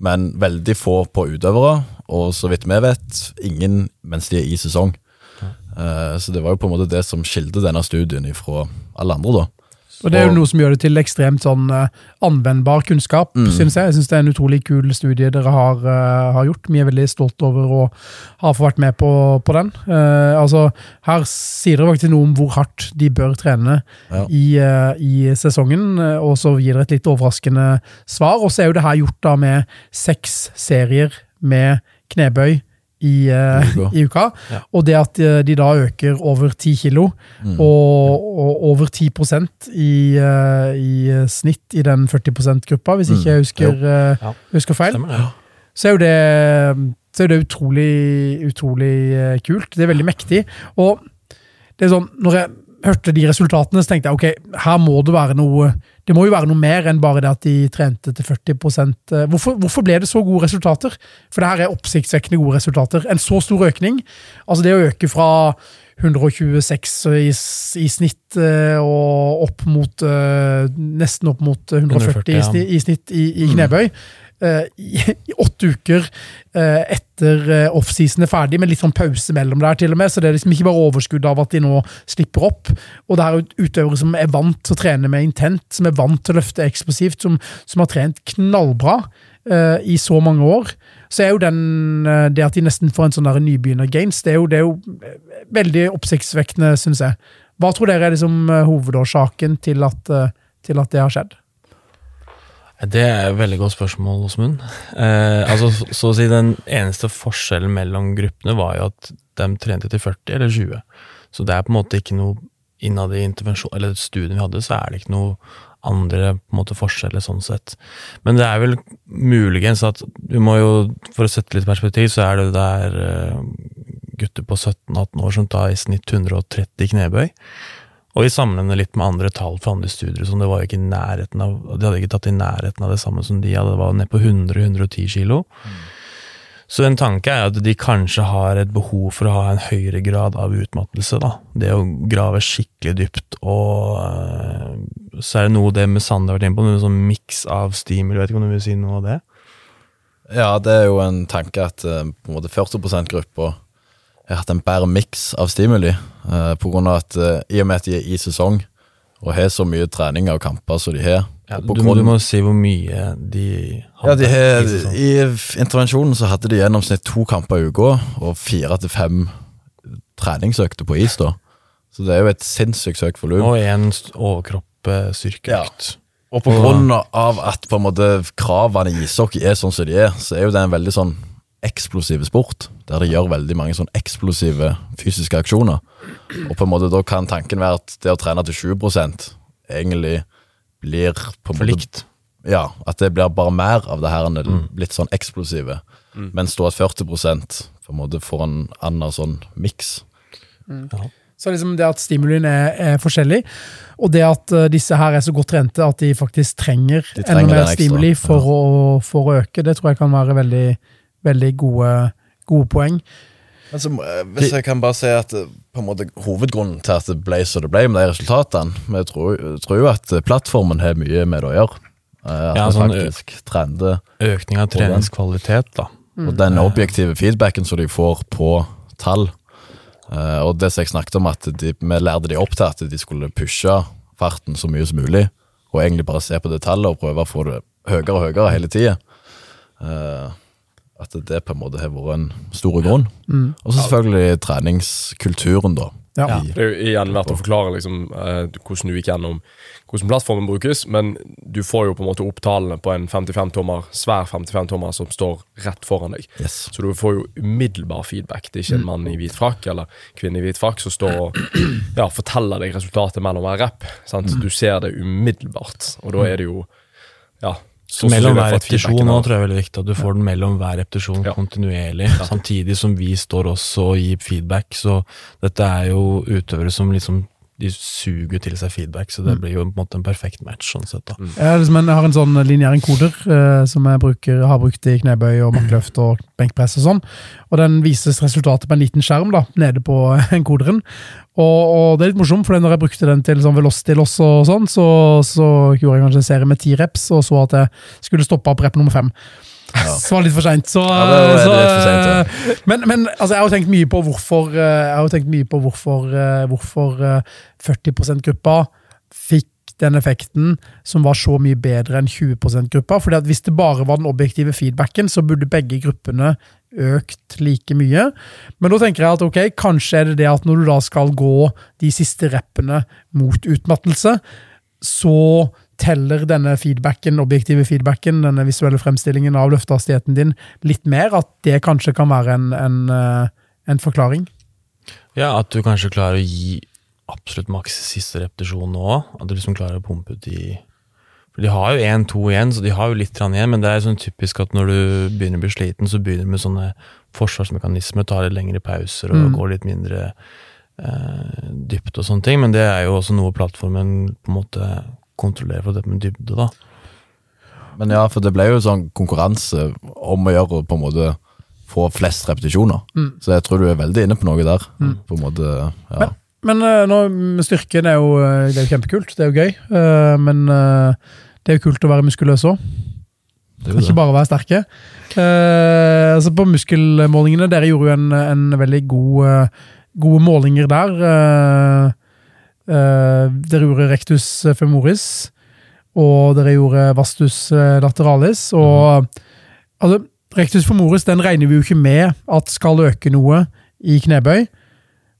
men veldig få på utøvere, og så vidt vi vet, ingen mens de er i sesong. Eh, så det var jo på en måte det som skilte denne studien fra alle andre, da. Og det er jo noe som gjør det til ekstremt sånn eh, anvendbar kunnskap, Mm. synes jeg. Jeg synes det er en utrolig kul studie dere har, eh, har gjort. Vi er veldig stolt over å ha fått vært med på, på den. Uh, altså, her sier dere faktisk noe om hvor hardt de bør trene Ja. i, uh, i sesongen, og så gir dere et litt overraskende svar. Og så er jo det her gjort da med seks serier med knebøy i, uh, I uka. Ja. Og det at eh, de da øker over 10 kilo, Mm. og, og over 10% i, uh, i snitt i den 40 %-gruppa, hvis ikke jeg husker, uh, Ja. husker feil. Stemmer ja. Så er jo det, så er det utrolig, utrolig kult. Det er veldig mektig. Og det er sånn, når jeg hørte de resultatene, så tenkte jeg ok, her må det være noe det må jo være noe mer enn bare det at de trente til 40 eh, Hvorfor, hvorfor ble det så gode resultater? For det her er oppsiktsvekkende gode resultater. En så stor økning. Altså det å øke fra 126 i, i snitt eh, og opp mot eh, Nesten opp mot 140, 140, ja. i, snitt i, i knebøy. eh, i, I åtte uker eh, etter uh, offseason er ferdig, med litt sånn pause mellom der, til og med. Så det er liksom ikke bare overskudd av at de nå slipper opp. Og det er utøvere som er vant til å trene med intent, som er vant til å løfte eksplosivt, som, som har trent knallbra eh, i så mange år. Så er jo den, eh, det at de nesten får en sånn nybegynner-gains, det, det er jo eh, veldig oppsiktsvekkende, syns jeg. Hva tror dere er liksom eh, hovedårsaken til at, eh, til at det har skjedd? Det er et veldig godt spørsmål, Åsmund. Eh, altså, så, å si den eneste forskjellen mellom gruppene var jo at de trente til 40 eller 20. Så det er på en måte ikke noe innad i intervensjon, eller studien vi hadde, så er det ikke noe andre på en måte forskjeller sånn sett. Men det er vel muligens at du må jo, for å sette litt perspektiv, så er det der eh, gutter på 17-18 år som tar i snitt 130 knebøy. Og vi sammenligner litt med andre tall fra andre studier, som det var ikke i nærheten av De hadde ikke tatt i nærheten av det samme som de hadde, det var ned på 100-110 kilo. Så en tanke er at de kanskje har et behov for å ha en høyere grad av utmattelse. da. Det å grave skikkelig dypt, og øh, så er det noe det med Sande har vært inne på, noe sånn miks av stimuli, vet ikke om du vil si noe av det? Ja, det er jo en tanke at eh, på en måte 40 %-gruppa har hatt en bedre miks av stimuli. eh, på grunn av at eh, i og med at de er i sesong og har så mye trening og kamper som de har Ja, du, du må si hvor mye de Ja, de har, i. I intervensjonen så hadde de gjennomsnitt to kamper i uka og fire til fem treningsøkter på is. da Så det er jo et sinnssykt høyt volum. Og en overkropp-styrkeøkt. Og på grunn av at på en måte kravene i ishockey er sånn som de er, så er jo det en veldig sånn eksplosiv sport, der de gjør veldig mange sånn eksplosive fysiske aksjoner. Og på en måte da kan tanken være at det å trene til 20% egentlig blir på en For måte likt. Ja, at det blir bare mer av det her enn det litt sånn eksplosive. Mens da at 40% på en måte får en annen sånn miks. Så liksom det at stimulien er, er forskjellig, og det at uh, disse her er så godt trente at de faktisk trenger, De trenger enda mer stimuli for, ja. å, for å øke, det tror jeg kan være veldig, veldig gode, gode poeng. Men så, eh, hvis jeg kan bare si at eh, på en måte hovedgrunnen til at det ble som det ble med de resultatene Vi tror, jo at eh, plattformen har mye med det å gjøre. At Ja, sånn, faktisk trender. Økning av treningskvalitet, da. Og den objektive feedbacken som de får på tall. Eh, og det som jeg snakket om, at de, vi lærte de opp til at de skulle pushe farten så mye som mulig. Og egentlig bare se på det tallet og prøve å få det høyere og høyere hele tida. At det på en måte har vært en stor grunn. Og så selvfølgelig treningskulturen, da. Ja. Det er jo igjen verdt å forklare liksom, eh, hvordan du gikk gjennom hvordan plattformen brukes, men du får jo på en måte opp tallene på en 55-tommer, svær 55-tommer som står rett foran deg. Yes. Så du får jo umiddelbar feedback. Det er ikke en mann i hvit frakk eller kvinne i hvit frakk som står og ja, forteller deg resultatet mellom hver rep. Sant? Du ser det umiddelbart, og da er det jo ja, så mellom hver repetisjon nå tror jeg er veldig viktig at du får den mellom hver repetisjon Ja. kontinuerlig, samtidig som vi står også og gir feedback. Så dette er jo utøvere som liksom de suger til seg feedback, så det Mm. blir jo på en måte en perfekt match. sånn sett da. Jeg, har liksom jeg har en sånn lineær enkoder eh, som jeg bruker, har brukt i knebøy og markløft og benkpress og sånn. Og den vises resultatet på en liten skjerm da, nede på enkoderen. Og, og det er litt morsomt, for når jeg brukte den til sånn velocity loss og sånn, så, så gjorde jeg kanskje en serie med ti reps, og så at jeg skulle stoppe opp rep nummer fem. Så var litt for seint. Så, Ja, sent, Men, men altså, jeg har jo tenkt mye på hvorfor eh, mye på hvorfor, eh, hvorfor eh, 40 %-gruppa fikk den effekten som var så mye bedre enn 20 %-gruppa. fordi at Hvis det bare var den objektive feedbacken, så burde begge gruppene økt like mye. Men da tenker jeg at ok, kanskje er det det at når du da skal gå de siste reppene mot utmattelse, så teller denne feedbacken, objektive feedbacken, denne visuelle fremstillingen av løftehastigheten din, litt mer? At det kanskje kan være en, en, eh, en forklaring? Ja, at du kanskje klarer å gi absolutt maks siste repetisjon nå òg. At du liksom klarer å pumpe ut de For de har jo én-to igjen, så de har jo litt igjen, men det er sånn typisk at når du begynner å bli sliten, så begynner du med sånne forsvarsmekanismer, tar litt lengre pauser og Mm. går litt mindre eh, dypt og sånne ting. Men det er jo også noe plattformen på en måte kontrollerer for det med dybde, da. Men ja, for det ble jo sånn konkurranse om å gjøre på en måte få flest repetisjoner. Mm. Så jeg tror du er veldig inne på noe der. På en måte, ja. Men men nå, styrken er jo, eh, det er jo kjempekult, det er jo gøy. eh, men eh, det er jo kult å være muskuløs òg, det er ikke bare bare være sterke. Eh, altså på muskelmålingene, dere gjorde jo en, en veldig god, eh, gode målinger der. Dere gjorde rectus femoris, og dere gjorde vastus eh, lateralis. Og altså, rectus femoris den regner vi jo ikke med at skal øke noe i knebøy.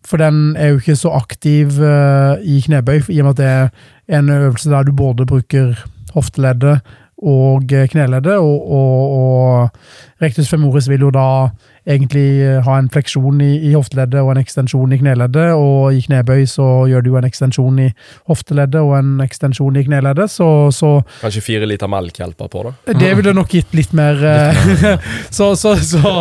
For den er jo ikke så aktiv uh, i knebøy, i og med at det er en øvelse der du både bruker hofteleddet og kneleddet, og, og, og rectus femoris vil jo da egentlig eh, ha en fleksjon i, i hofteleddet og en ekstensjon i kneleddet, og i knebøy så gjør du en ekstensjon i hofteleddet og en ekstensjon i kneleddet, så, så Kanskje fire liter melk hjelper på det. det ville nok gitt litt mer eh, så, så, så,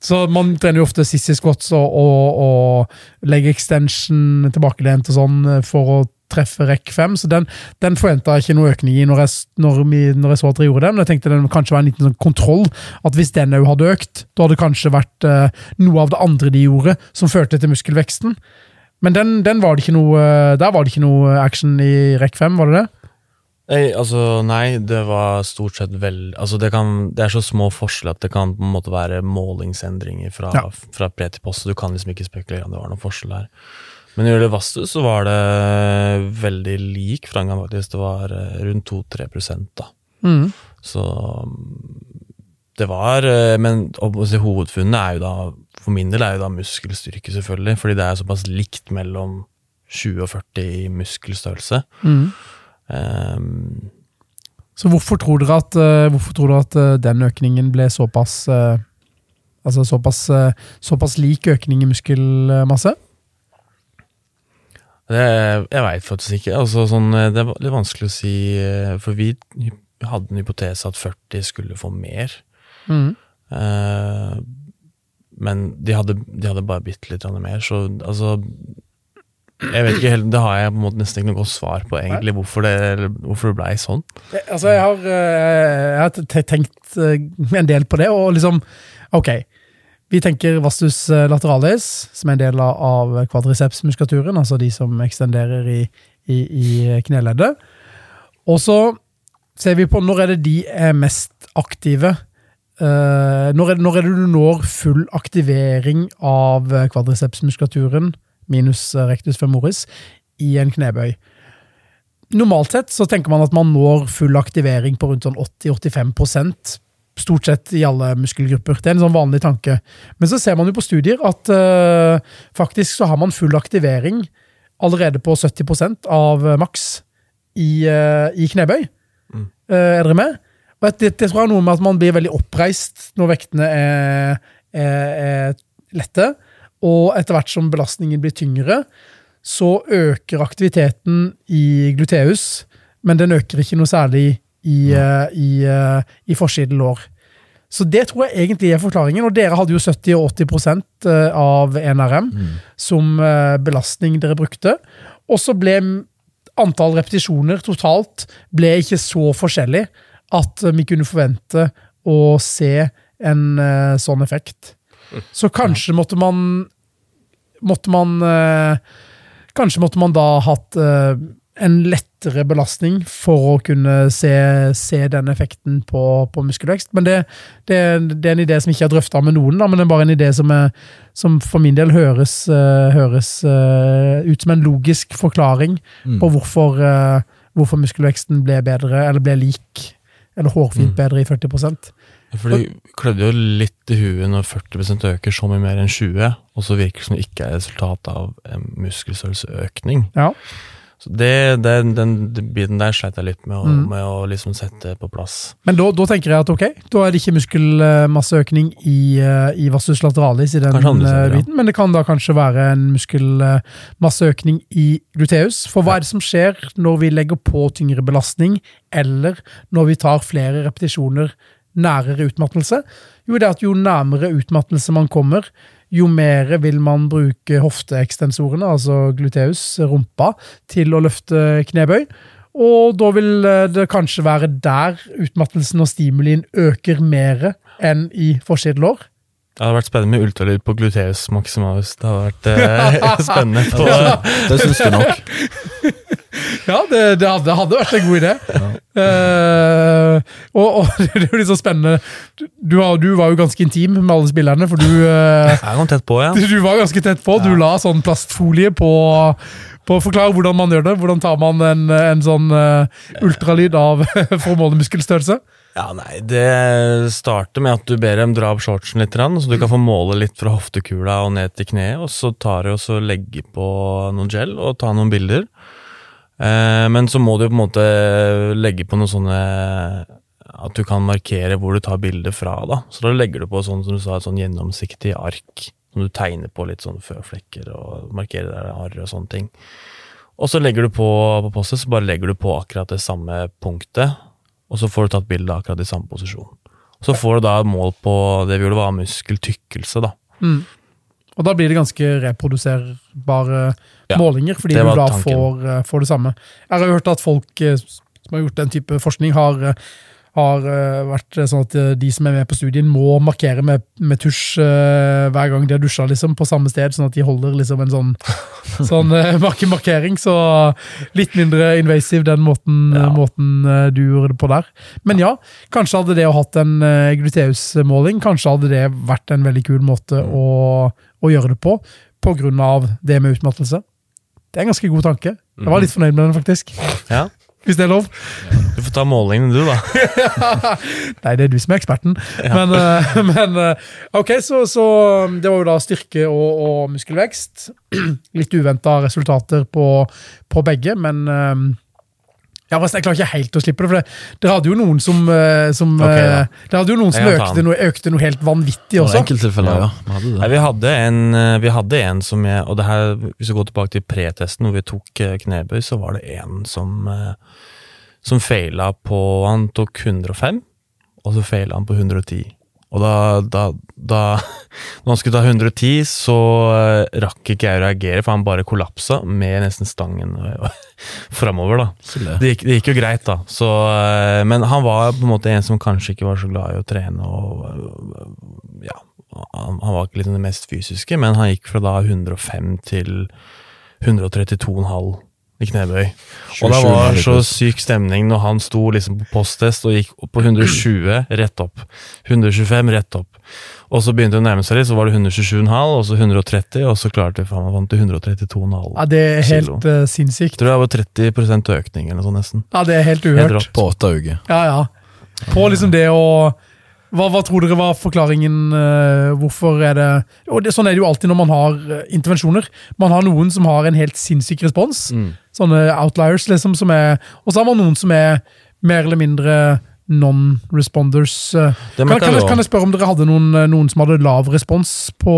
så man trener jo ofte sissy squats og, og, og legger extension tilbakelent og sånn eh, for å treffe rekk 5, så den, den forventa jeg ikke noe økning i når jeg, når, vi, når jeg så at dere gjorde det. Men jeg tenkte den kanskje var en liten sånn kontroll. At hvis den òg hadde økt, da hadde det kanskje vært eh, noe av det andre de gjorde, som førte til muskelveksten. Men den, den var noe, der var det ikke noe action i rekk 5, var det det? Nei, altså, nei, det var stort sett vel Altså, det, kan, det er så små forskjeller at det kan på en måte være målingsendringer fra, Ja. fra pre til post, du kan liksom ikke spekulere om det var noen forskjell her. Men når det gjelder så var det veldig lik framgang, faktisk. Det var eh, rundt 2-3 da. Mm. Så mm, det var eh, Men hovedfunnet er jo da, for min del, er jo da muskelstyrke, selvfølgelig. Fordi det er såpass likt mellom 20 og 40 i muskelstørrelse. Mm. Um, Så hvorfor tror at, hvorfor tror dere at eh, den økningen ble såpass Altså såpass, såpass lik økning i muskelmasse? Det, jeg veit faktisk ikke. Altså, sånn, eh, det er litt vanskelig å si, eh, for vi hadde en hypotese at 40 skulle få mer. Mm. Eh, men de hadde, de hadde bare bitte litt mer, så altså Jeg vet ikke helt, Det har jeg på en måte nesten ikke noe godt svar på, egentlig, hvorfor det, hvorfor det blei sånn. Jeg- Altså, jeg har, eh, jeg har tenkt en del på det, og liksom Ok, vi tenker vastus eh, lateralis, som er en del av- kvadricepsmuskulaturen, altså de som ekstenderer i, i, i kneleddet. Og så ser vi på når er det de er mest aktive. Eh, når, er det, når er det du når full aktivering av kvadricepsmuskulaturen, minus eh, rectus femoris, i en knebøy? Normalt sett så tenker man at man når full aktivering på rundt sånn 80-85 Stort sett i alle muskelgrupper. Det er en sånn vanlig tanke. Men så ser man jo på studier at uh, faktisk så har man full aktivering allerede på 70 av eh, maks i, uh, i knebøy. Eh, er dere med? Og det, det tror jeg er noe med at man blir veldig oppreist når vektene er, er, er lette. Og etter hvert som belastningen blir tyngre, så øker aktiviteten i gluteus, men den øker ikke noe særlig i, eh, i, uh, i forside lår. Så det tror jeg egentlig er forklaringen. Og dere hadde jo 70 og 80 eh, av NRM som eh, belastning dere brukte. Og så ble antall repetisjoner totalt ble ikke så forskjellig at eh, vi kunne forvente å se en sånn effekt. Så kanskje måtte man Måtte man Kanskje måtte man da hatt en en lettere belastning for å kunne se, se den effekten på, på muskelvekst. Men det, det, det er en idé som ikke er drøfta med noen, da, men det er bare en idé som, er, som for min del høres, uh, høres uh, ut som en logisk forklaring Mm. på hvorfor, uh, hvorfor muskelveksten ble bedre, eller ble lik, eller hårfint Mm. bedre i 40 For det klødde jo litt i huet når 40% øker så mye mer enn 20, og så virker det som det ikke er resultat av en muskelstørrelseøkning. Ja. Så det, det, den, biten der sleit jeg litt med å, Mm. med å liksom sette på plass. Men da, da tenker jeg at ok, da er det ikke muskelmasseøkning i, eh, i vastus lateralis i den eh, ja. biten, men det kan da kanskje være en muskelmasseøkning i gluteus. For hva er det som skjer når vi legger på tyngre belastning, eller når vi tar flere repetisjoner nærere utmattelse? Jo, det er at jo nærmere utmattelse man kommer, jo mer vil man bruke hofteekstensorene, altså gluteus, rumpa, til å løfte knebøy. Og da vil eh, det kanskje være der utmattelsen og stimulien øker mer enn i forsidelår. Det hadde vært spennende med ultralyd på gluteus maximalis. Det hadde vært eh, spennende. På, Det syns du nok. Ja, det, det hadde, hadde vært en god idé. Eh, og, og det er jo litt så spennende. Du, du, du var jo ganske intim med alle spillerne, for du, uh, Jeg kom tett på, ja. du var ganske tett på. Du la sånn plastfolie på på å forklare hvordan man gjør det. Hvordan tar man en, en sånn uh, ultralyd av for å måle muskelstørrelse? Ja, nei, Det starter med at du ber dem dra opp shortsen litt, så du kan få måle litt fra hoftekula og ned til kneet. Og så tar du og så på noen gel og ta noen bilder. Eh, men så må du på en måte legge på noen sånne At du kan markere hvor du tar bildet fra. da. Så da legger du på sånn som du sa, et sånn gjennomsiktig ark. Som du tegner på litt sånn føflekker og markerer der det er arr og sånne ting. Og så legger du på på postet, så bare legger du på akkurat det samme punktet. Og så får du tatt bilde akkurat i samme posisjon. Så får du da mål på det vi gjorde var muskeltykkelse, da. Mm. Og da blir det ganske reproduserbare Ja, målinger, fordi du da får, eh, får det samme. Jeg har jo hørt at folk eh, som har gjort den type forskning, har, eh, har eh, vært eh, sånn at eh, de som er med på studien, må markere med, med tusj hver gang de har dusja, liksom, på samme sted, sånn at de holder liksom en sånn, sånn markering. Så litt mindre invasive den måten, Ja. måten du gjorde det på der. Men ja, kanskje hadde det å hatt en gluteusmåling, kanskje hadde det vært en veldig kul måte Mm. å, å gjøre det på, på grunn av det med utmattelse. Det er en ganske god tanke. Jeg Mm. var litt fornøyd med den, faktisk. Ja, Hvis det er lov. Du får ta målingene, du, da. Nei, det er du som er eksperten. Men, eh, men eh, ok, så, så um, det var jo da styrke og, og muskelvekst. Litt uventa resultater på, på begge, men um, ja, Jeg klarer ikke helt å slippe det, for det, dere hadde jo noen som, eh, som okay, da. eh, Dere hadde jo noen som økte noe, økte noe helt vanvittig også. enkelttilfeller, ja. Vi hadde Nei, vi hadde en, eh, vi hadde en som jeg Og det her, hvis vi går tilbake til pretesten hvor vi tok knebøy, så var det en som som feila på Han tok 105, og så feila han på 110. Og da, da, da Når han skulle ta 110, så eh, rakk ikke jeg å reagere, for han bare kollapsa med nesten stangen eh, framover, da. Det gikk, det gikk jo greit, da. Så, eh, men han var på en måte en som kanskje ikke var så glad i å trene. og ja, Han, han var ikke liksom det mest fysiske, men han gikk fra da 105 til 132,5 i knebøy. Og det var så syk stemning når han sto liksom på posttest og gikk på 120, rett opp. 125, rett opp. Og så begynte det å nærme seg litt, så var det 127,5, og så 130, og så klarte vi faen meg vant til 132,5. Ja, Det er helt Kilo. eh, sinnssykt. Tror det var 30% økning eller noe sånt nesten. Ja, Det er helt Helt uhørt. rått. På åtte uker. Ja, ja. På liksom det å hva, hva tror dere var forklaringen? Uh, hvorfor er det og det, Sånn er det jo alltid når man har uh, intervensjoner. Man har noen som har en helt sinnssyk respons. Mm. Sånne outliers, liksom. som er, Og så har man noen som er mer eller mindre non-responders. Kan, kan, jeg, kan jeg spørre om dere hadde noen, noen som hadde lav respons på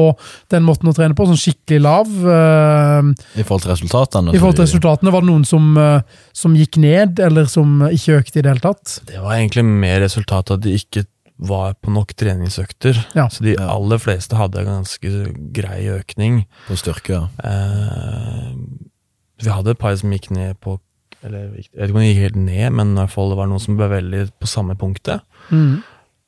den måten å trene på? Sånn skikkelig lav? eh, I forhold til resultatene. I forhold til resultatene, var det noen som, eh, som gikk ned, eller som ikke økte i det hele tatt? Det var egentlig mer resultat av at de ikke var på nok treningsøkter. Ja. Så de aller fleste hadde ganske grei økning. På styrke. ja. Eh, vi hadde et par som gikk ned på Eller jeg vet ikke om de gikk helt ned, men i hvert fall det var noen som ble veldig på samme punktet. Mm.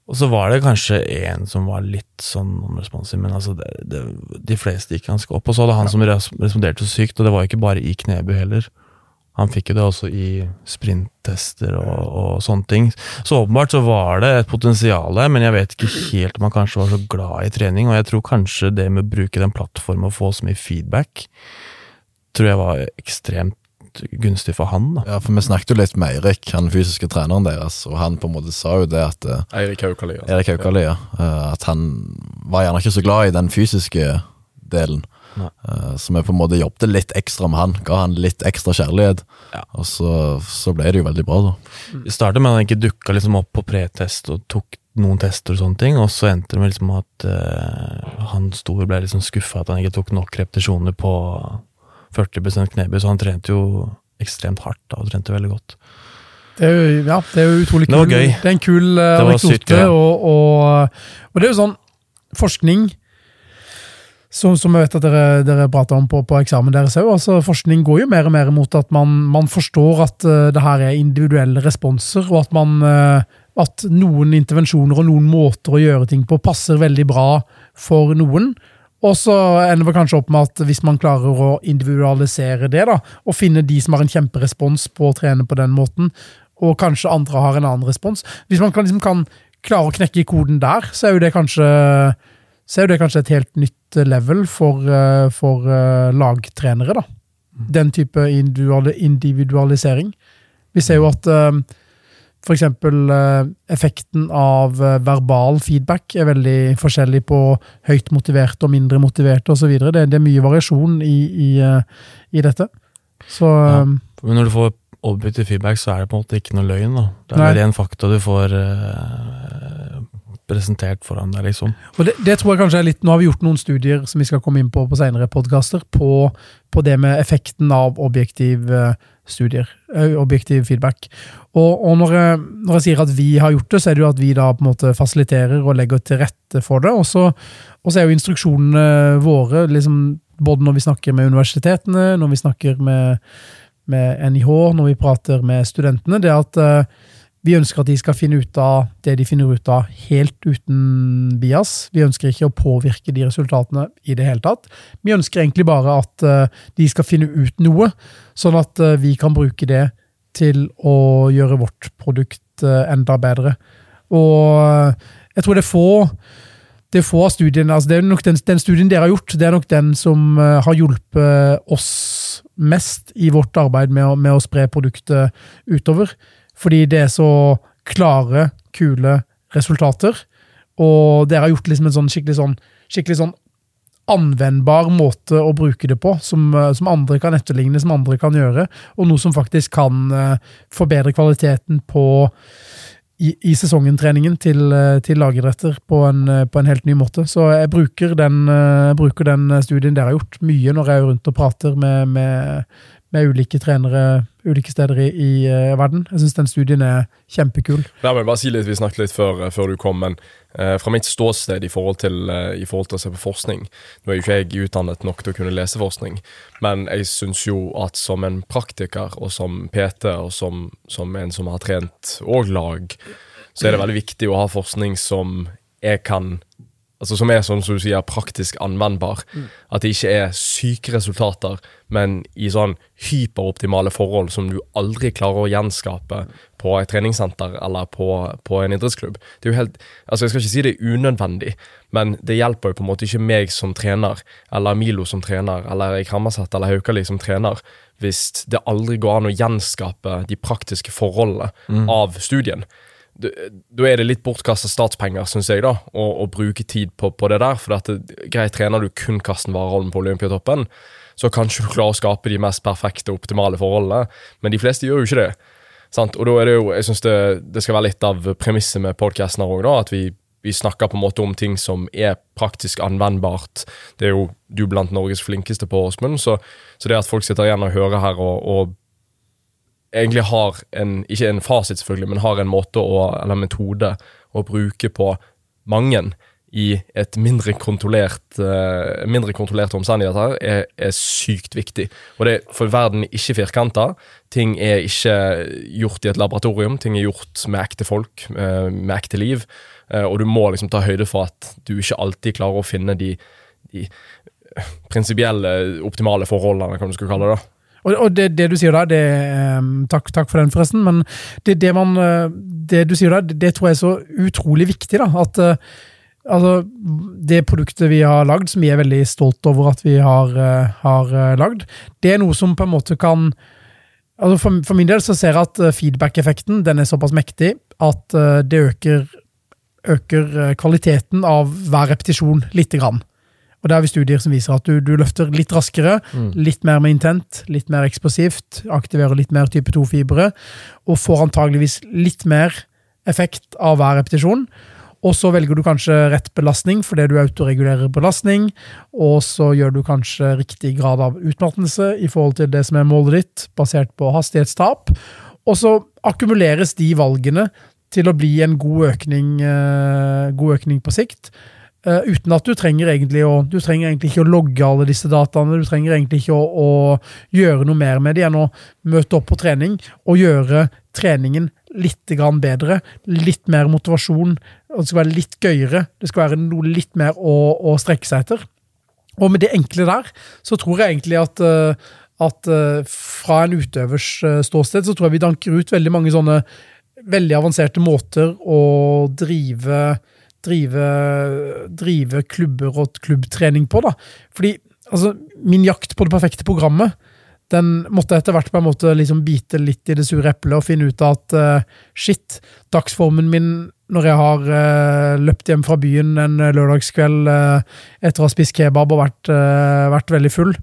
Og så var det kanskje en som var litt sånn non-responsive, men altså det, det, de fleste gikk ganske opp. Og så hadde han som responderte så sykt, og det var jo ikke bare i knebøy heller. Han fikk jo det også i sprinttester og, og sånne ting. Så åpenbart så var det et potensial, men jeg vet ikke helt om han kanskje var så glad i trening. Og jeg tror kanskje det med å bruke den plattformen og få så mye feedback, tror jeg var ekstremt gunstig for han. da. Ja, for vi snakket jo litt med Eirik, han fysiske treneren deres, og han på en måte sa jo det at eh, Eirik Haukali. Altså. Erik Haukali, ja. eh, At han var gjerne ikke så glad i den fysiske delen. Nei. Eh, Så vi på en måte jobbet litt ekstra med han, ga han litt ekstra kjærlighet. Ja. Og så, så ble det jo veldig bra, da. Vi startet med at han ikke dukka liksom opp på pretest og tok noen tester og sånne ting, og så endte det med liksom at uh, han sto og ble liksom skuffa at han ikke tok nok repetisjoner på 40 knebøy, så han trente jo ekstremt hardt da, og trente veldig godt. Det er jo, ja, det er jo utrolig Det var kul. gøy. Det er en kul uh, Det anekdote. gøy. Og, og, og det er jo sånn forskning som, som jeg vet at dere, dere prater om på, på eksamen deres òg. Altså, forskning går jo mer og mer mot at man, man forstår at uh, det her er individuelle responser, og at man uh, at noen intervensjoner og noen måter å gjøre ting på passer veldig bra for noen. Og så ender vi kanskje opp med at hvis man klarer å individualisere det, da, og finne de som har en kjemperespons på å trene på den måten, og kanskje andre har en annen respons Hvis man kan, liksom kan klare å knekke koden der, så er jo det kanskje, så er jo det kanskje et helt nytt level for, eh, for eh, lagtrenere. da. Den type individualisering. Vi ser jo at eksempel eh, effekten av eh, verbal feedback er veldig forskjellig på høyt motiverte og mindre motiverte osv. Det, det er mye variasjon i, i, eh, i dette. Så Ja. Men når du får objektiv feedback, så er det på en måte ikke noe løgn. da. Det er ren fakta du får uh, presentert foran deg, liksom. Og det, det tror jeg kanskje er litt, Nå har vi gjort noen studier som vi skal komme inn på på senere podkaster, på, på det med effekten av objektiv eh, studier, objektiv feedback. Og, og når, jeg, når jeg sier at vi har gjort det, så er det jo at vi da på en måte fasiliterer og legger til rette for det. Og så, er jo instruksjonene våre, liksom, både når vi snakker med universitetene, når vi snakker med, med NIH, når vi prater med studentene, det at vi ønsker at de skal finne ut av det de finner ut av helt uten bias. Vi ønsker ikke å påvirke de resultatene i det hele tatt. Vi ønsker egentlig bare at eh, de skal finne ut noe, sånn at eh, vi kan bruke det til å gjøre vårt produkt eh, enda bedre. Og jeg tror det er få det få av studiene, altså det er nok den, den studien dere har gjort, det er nok den som har hjulpet oss mest i vårt arbeid med å, med å spre produktet utover. Fordi det er så klare, kule resultater. Og dere har gjort liksom en sånn skikkelig sånn, skikkelig sånn anvendbar måte å bruke det på, som, eh, som andre kan etterligne, som andre kan gjøre, og noe som faktisk kan eh, forbedre kvaliteten på i, i sesongentreningen til, eh, til lagidretter på en, på en helt ny måte. Så jeg bruker den, jeg bruker den studien dere har gjort, mye når jeg er rundt og prater med, med, med ulike trenere ulike steder i, i uh, verden. Jeg syns den studien er kjempekul. La meg bare si litt, Vi snakket litt før, eh, før du kom, men uh, fra mitt ståsted i forhold, til, uh, i forhold til å se på forskning Nå er jo ikke jeg utdannet nok til å kunne lese forskning, men jeg syns jo at som en praktiker og som PT og som, som en som har trent og lag, så er det veldig viktig å ha forskning som jeg kan Altså Som er sånn som du sier, praktisk anvendbar. At det ikke er syke resultater, men i sånn hyperoptimale forhold som du aldri klarer å gjenskape på et treningssenter eller på, på en idrettsklubb. Det er jo helt, altså Jeg skal ikke si det er unødvendig, men det hjelper jo på en måte ikke meg som trener, eller Milo som trener, eller Erik Hammerseth eller Haukali som trener, hvis det aldri går an å gjenskape de praktiske forholdene av studien da da er det litt bortkasta statspenger, syns jeg, da, å, å bruke tid på, på det der. For det, greit, trener du kun Karsten Warholm på Olympiatoppen, så kanskje du klarer å skape de mest perfekte, optimale forholdene, men de fleste gjør jo ikke det. Sant? Og da er det jo, jeg synes det, det skal være litt av premisset med podkasten òg, at vi, vi snakker på en måte om ting som er praktisk anvendbart. Det er jo du blant Norges flinkeste på, Åsmund, så, så det at folk sitter igjen og hører her og, og egentlig har en, ikke en fasit selvfølgelig, men har en måte å, eller metode å bruke på mange i et mindre kontrollert, uh, mindre kontrollert omstendighet her, er, er sykt viktig. Og det, For verden er ikke firkanta. Ting er ikke gjort i et laboratorium. Ting er gjort med ekte folk, uh, med ekte liv. Uh, og du må liksom ta høyde for at du ikke alltid klarer å finne de, de prinsipielle, optimale forholdene, kan du skal kalle det. Og, og det, det, du sier der, det, um, takk, takk, for den, forresten, men det, det, man, det du sier der, det, tror jeg er så utrolig viktig. da, at uh, altså, Det produktet vi har lagd, som vi er veldig stolt over at vi har, uh, har lagd, det er noe som på en måte kan altså for, for min del så ser jeg at eh, feedback-effekten den er såpass mektig at eh, det øker, øker eh, kvaliteten av hver repetisjon lite grann. Og det har vi studier som viser at du, du løfter litt raskere, litt mer med intent, litt mer eksplosivt, aktiverer litt mer type 2-fibre, og får antageligvis litt mer effekt av hver repetisjon. Og så velger du kanskje rett belastning fordi du autoregulerer belastning, og så gjør du kanskje riktig grad av utmattelse i forhold til det som er målet ditt, basert på hastighetstap. Og så akkumuleres de valgene til å bli en god økning, eh, god økning på sikt. Eh, uten at du trenger egentlig å Du trenger egentlig ikke å logge alle disse dataene. Du trenger egentlig ikke å, å gjøre noe mer med det enn å møte opp på trening og gjøre treningen litt bedre. Litt mer motivasjon. Det skal være litt gøyere. Det skal være noe litt mer å, å strekke seg etter. Og med det enkle der, så tror jeg egentlig at, eh, at eh, fra en utøvers ståsted, så tror jeg vi danker ut veldig mange sånne veldig avanserte måter å drive, drive, drive klubber og klubbtrening på. da. Fordi altså, min jakt på det perfekte programmet, den måtte etter hvert på en måte liksom bite litt i det sure eplet og finne ut at uh, shit, dagsformen min når jeg har uh, løpt hjem fra byen en lørdagskveld uh, etter å ha spist kebab og vært, vært veldig full,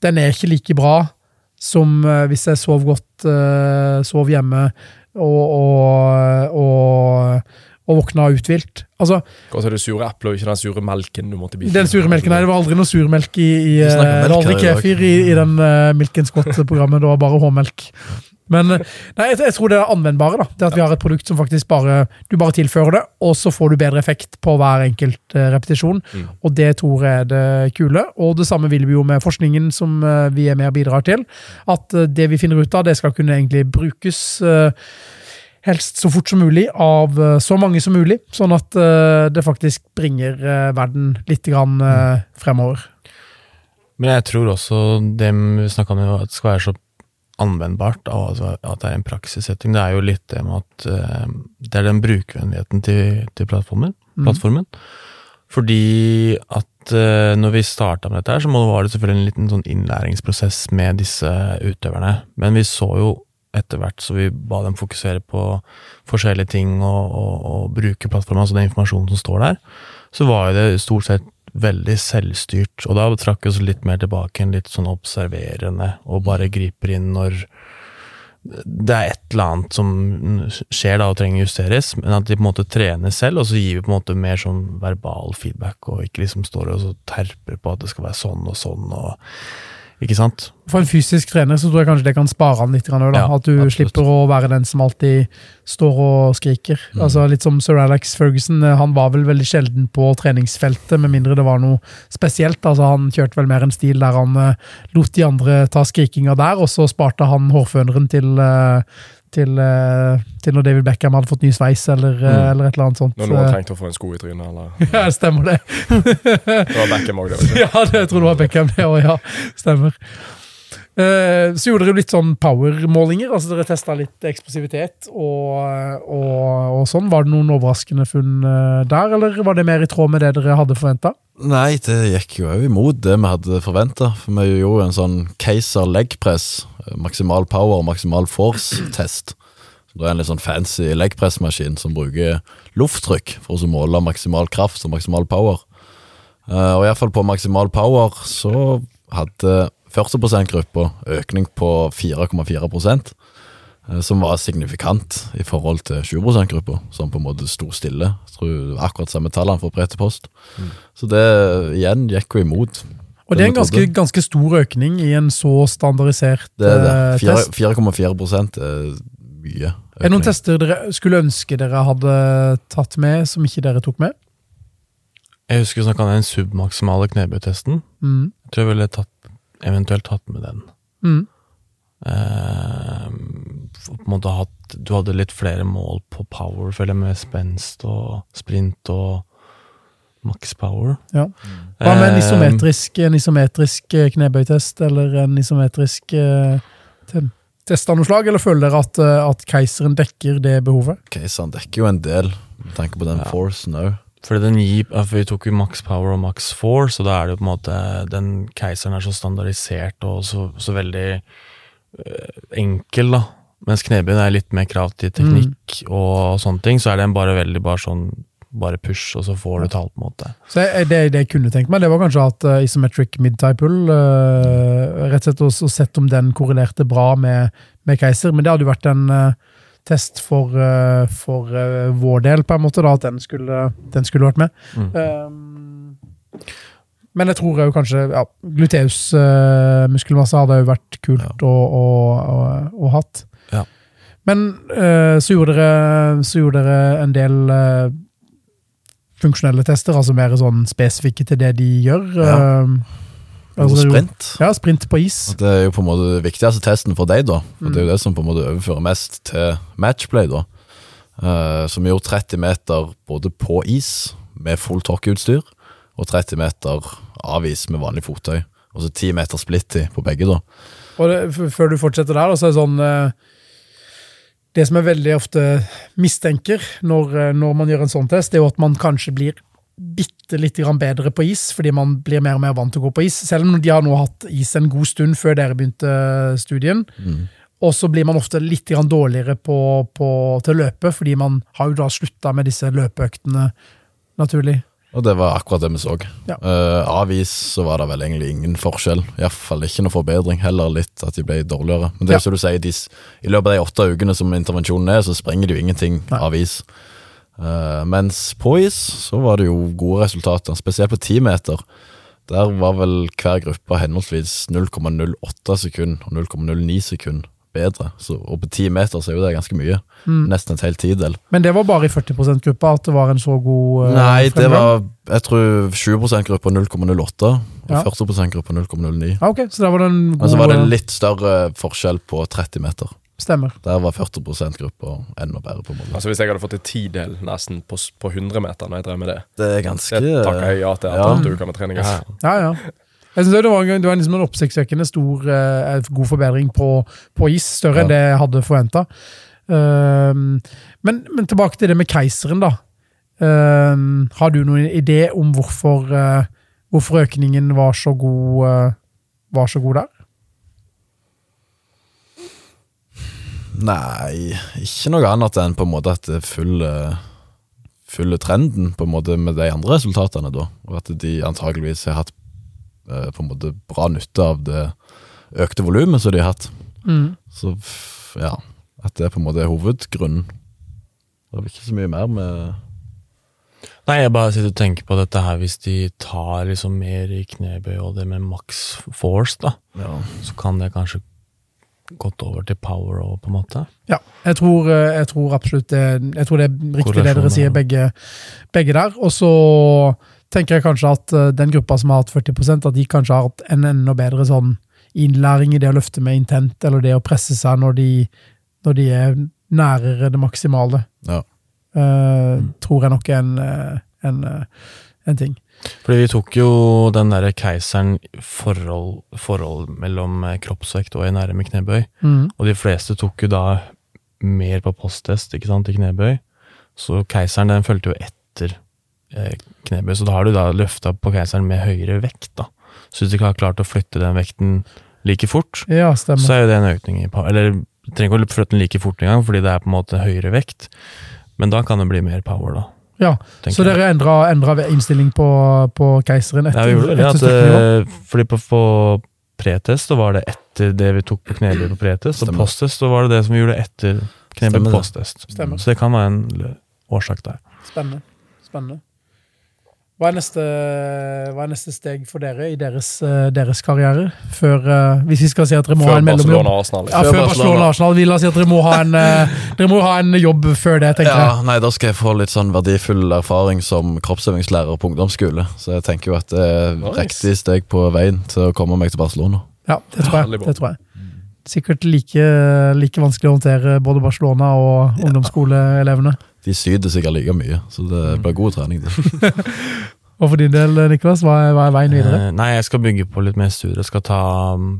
den er ikke like bra som hvis jeg sov godt, sov hjemme og, og, og, og våkna uthvilt. Altså, Hva er det sure epler, og ikke den sure melken du måtte bite. den sure melken, nei, det var aldri noe surmelk i, i Vi eh, Det var aldri kefir i, i den uh, Milken Scott-programmet, det var bare H-melk. Men eh, nei, jeg, jeg tror det er anvendbare. da, det At vi har et produkt som faktisk bare du bare tilfører det, og så får du bedre effekt på hver enkelt repetisjon. Mm. Og det tror jeg er det kule. Og det samme vil vi jo med forskningen som vi er med og bidrar til. At det vi finner ut av, det skal kunne egentlig brukes eh, helst så fort som mulig av eh, så mange som mulig, sånn at eh, det faktisk bringer eh, verden litt grann fremover. Men jeg tror også det vi snakka om, at det skal være så anvendbart, at det er en praksissetting. Det er jo litt det med at det er den brukervennligheten til, til plattformen. Plattformen. Fordi at når vi starta med dette, her, så var det selvfølgelig en liten sånn innlæringsprosess med disse utøverne. Men vi så jo etter hvert, så vi ba dem fokusere på forskjellige ting og, og, og bruke plattformen, altså den informasjonen som står der, så var jo det stort sett veldig selvstyrt. Og da trakk vi oss litt mer tilbake, en litt sånn observerende, og bare griper inn når det er et eller annet som skjer da og trenger justeres, men at de på en måte trener selv, og så gir vi på en måte mer sånn verbal feedback, og ikke liksom står og så terper på at det skal være sånn og sånn, og ikke sant? For en fysisk trener så tror jeg kanskje det kan spare han litt. grann Da. Ja, at du absolutt. slipper å være den som alltid står og skriker. Altså Litt som sir Alex Ferguson. eh, Han var vel veldig sjelden på treningsfeltet, med mindre det var noe spesielt. Altså Han kjørte vel mer en stil der han eh, lot de andre ta skrikinga der, og så sparte han hårføneren til eh, til, eh, til når David Beckham hadde fått ny sveis, eller, eh, Mm. eller et eller annet sånt. Når noen Eh, trengte å få en sko i trynet, eller Ja, stemmer det. Det var Beckham òg, det. var? Ja, det, jeg tror det var Beckham, det òg, ja. Stemmer. Eh, så gjorde dere litt sånn power-målinger. altså Dere testa litt eksplosivitet og, og, og sånn. Var det noen overraskende funn der, eller var det mer i tråd med det dere hadde forventa? Nei, det gikk jo imot det vi hadde forventa. For vi gjorde jo en sånn Keiser leggpress, maksimal power, maksimal force-test. Det er en litt sånn fancy leggpressmaskin som bruker lufttrykk for å måle maksimal kraft og maksimal power. Eh, og iallfall på maksimal power så hadde 40 %-gruppa økning på 4,4 eh, som var signifikant i forhold til 20 %-gruppa, som på en måte sto stille. Jeg tror akkurat samme tallene for Brete Post. Så det igjen gikk jo imot. Og det er en ganske, ganske stor økning i en så standardisert Det er det. eh, Fire- test. 4,4 er mye. Økning. Er det noen tester dere skulle ønske dere hadde tatt med, som ikke dere tok med? Jeg husker vi snakka om den submaksimale knebøytesten. Mm. Jeg tror jeg ville tatt, eventuelt tatt med den. Mm. Eh, på en måte hatt, du hadde litt flere mål på power, føler jeg, med spenst og sprint og max power. Ja. Hva med en isometrisk, en isometrisk eh, knebøytest, eller en isometrisk uh, test av noe slag, eller føler dere at, eh, at keiseren dekker det behovet? Keiseren dekker jo en del, med tanke på den Ja. forcen òg. Fordi den gir, for Vi tok jo max power og max force, og da er det jo på en måte Den keiseren er så standardisert og så, så veldig eh, enkel, da. Mens knebøyen er litt mer krav til teknikk og sånne ting, så er den bare veldig bare sånn bare push, og så får du tall, på en måte. Så det, det jeg kunne tenkt meg, det var kanskje at uh, isometric mid-type pull uh, Rett og slett å, å sett om den korrelerte bra med, med Keiser, men det hadde jo vært en uh, test for, for vår del, på en måte, da, at den skulle, den skulle vært med. Mm. Um, men jeg tror jo kanskje ja, gluteus-muskelmasse hadde jo vært kult Ja. å, å, å, hatt. Ja. Men så, gjorde dere, så gjorde dere en del funksjonelle tester, altså mer sånn spesifikke til det de gjør. Ja. Um, altså, sprint. Ja, sprint på is. Og Det er jo på en måte viktigste testen for deg, da. For Mm. Det er jo det som på en måte overfører mest til matchplay, da. Uh, som gjorde 30 meter både på is med full tokkeutstyr, og 30 meter av is med vanlig fottøy. Og så 10 meter splitti på begge, da. Og det, før du fortsetter der, så er det sånn eh, Det som jeg veldig ofte mistenker når, eh, når man gjør en sånn test, det er jo at man kanskje blir bitte litt bedre på is, fordi man blir mer og mer vant til å gå på is. Selv om de har nå hatt is en god stund før dere begynte studien. Og så blir man ofte litt dårligere på, på, til å løpe, fordi man har jo da slutta med disse løpeøktene, naturlig. Og det var akkurat det vi så. Ja. Uh, av is så var det vel egentlig ingen forskjell. Iallfall ikke noe forbedring. Heller litt at de ble dårligere. Men det er Ja. som du sier, de, i løpet av de åtte ukene som intervensjonen er, så sprenger de jo ingenting Nei. av is. Uh, mens på is så var det jo gode resultater, spesielt på timeter. Der var vel hver gruppe henholdsvis 0,08 sekund og 0,09 sekund bedre. Så, og på ti meter så er jo det ganske mye. Mm. Nesten et helt tidel. Men det var bare i 40 %-gruppa at det var en så god uh, Nei, det var jeg tror 20 %-gruppa 0,08 og Ja. 40 gruppa 0,09. Ah, okay. så der var det en god Men så var det litt større forskjell på 30 meter. Stemmer. Der var 40 %-gruppa enda bedre. på en. Altså Hvis jeg hadde fått et tidel nesten på, på 100 meter når jeg drev med det, Det er det ganske takker jeg ja til etter Ja. uker med trening. altså. Ja, ja. Jeg synes det var, det var liksom en oppsiktsvekkende stor, eh, god forbedring på, på is. Større Ja. enn det jeg hadde forventa. men, men tilbake til det med keiseren, da. Um, har du noen idé om hvorfor, uh, hvorfor økningen var så god, uh, var så god der? Nei, ikke noe annet enn på en måte at det følger følger trenden på en måte med de andre resultatene, da. Og at de antageligvis har hatt på en måte bra nytte av det økte volumet som de har hatt. Mm. Så ja, at det på en måte er hovedgrunnen. Det er vel ikke så mye mer med Nei, jeg bare sitter og tenker på dette her hvis de tar liksom mer i knebøy og det med max force, da, ja. så kan det kanskje gått over til power òg, på en måte. Ja, jeg tror, eh, jeg tror absolutt det Jeg tror det er riktig det dere sier, begge, begge der. Og så tenker jeg kanskje at eh, den gruppa som har hatt 40% at de kanskje har hatt en enda bedre sånn innlæring i det å løfte med intent, eller det å presse seg når de, når de er nærere det maksimale. Ja. Eh, tror jeg nok er en, eh, en, en ting. Fordi vi tok jo den derre keiseren forhold, forhold mellom kroppsvekt og i nærme knebøy. Mm. Og de fleste tok jo da mer på posttest, ikke sant, i knebøy. Så keiseren den fulgte jo etter knebøy, så da har du da løfta på keiseren med høyere vekt, da. Så hvis du ikke har klart å flytte den vekten like fort, Ja, så er jo det en økning i power. Eller du trenger ikke å flytte den like fort engang, fordi det er på en måte høyere vekt. Men da kan det bli mer power, da. ja, så dere endra, endra innstilling på, på keiseren etter, Ja, vi gjorde det. etter At, eh, fordi på, på pretest så var det etter det vi tok på knebøy på pretest, og posttest så var det det som vi gjorde etter knebøy på posttest. Så det kan være en årsak der. Spennende. Spennende. Hva er, neste, hva er neste steg for dere i deres, eh, deres karriere? Før, eh, hvis vi skal si at dere må ha en mellomjobb. Barcelona-Arsenal. Ja, før Før Barcelona Barcelona. og Arsenal. Vi la oss si at dere må ha en, eh, dere må ha en jobb før det, tenker Ja, jeg. nei, Da skal jeg få litt sånn verdifull erfaring som kroppsøvingslærer på ungdomsskole. Så jeg tenker jo at det er Nice. riktig steg på veien til å komme meg til Barcelona. Ja, det tror jeg. Det tror jeg. Sikkert like, like vanskelig å håndtere både Barcelona og ungdomsskoleelevene. De syder sikkert like mye, så det blir god trening. Det. Og for din del, Niklas, hva er, hva er veien videre? Eh, nei, jeg skal bygge på litt mer studier. Jeg skal ta um,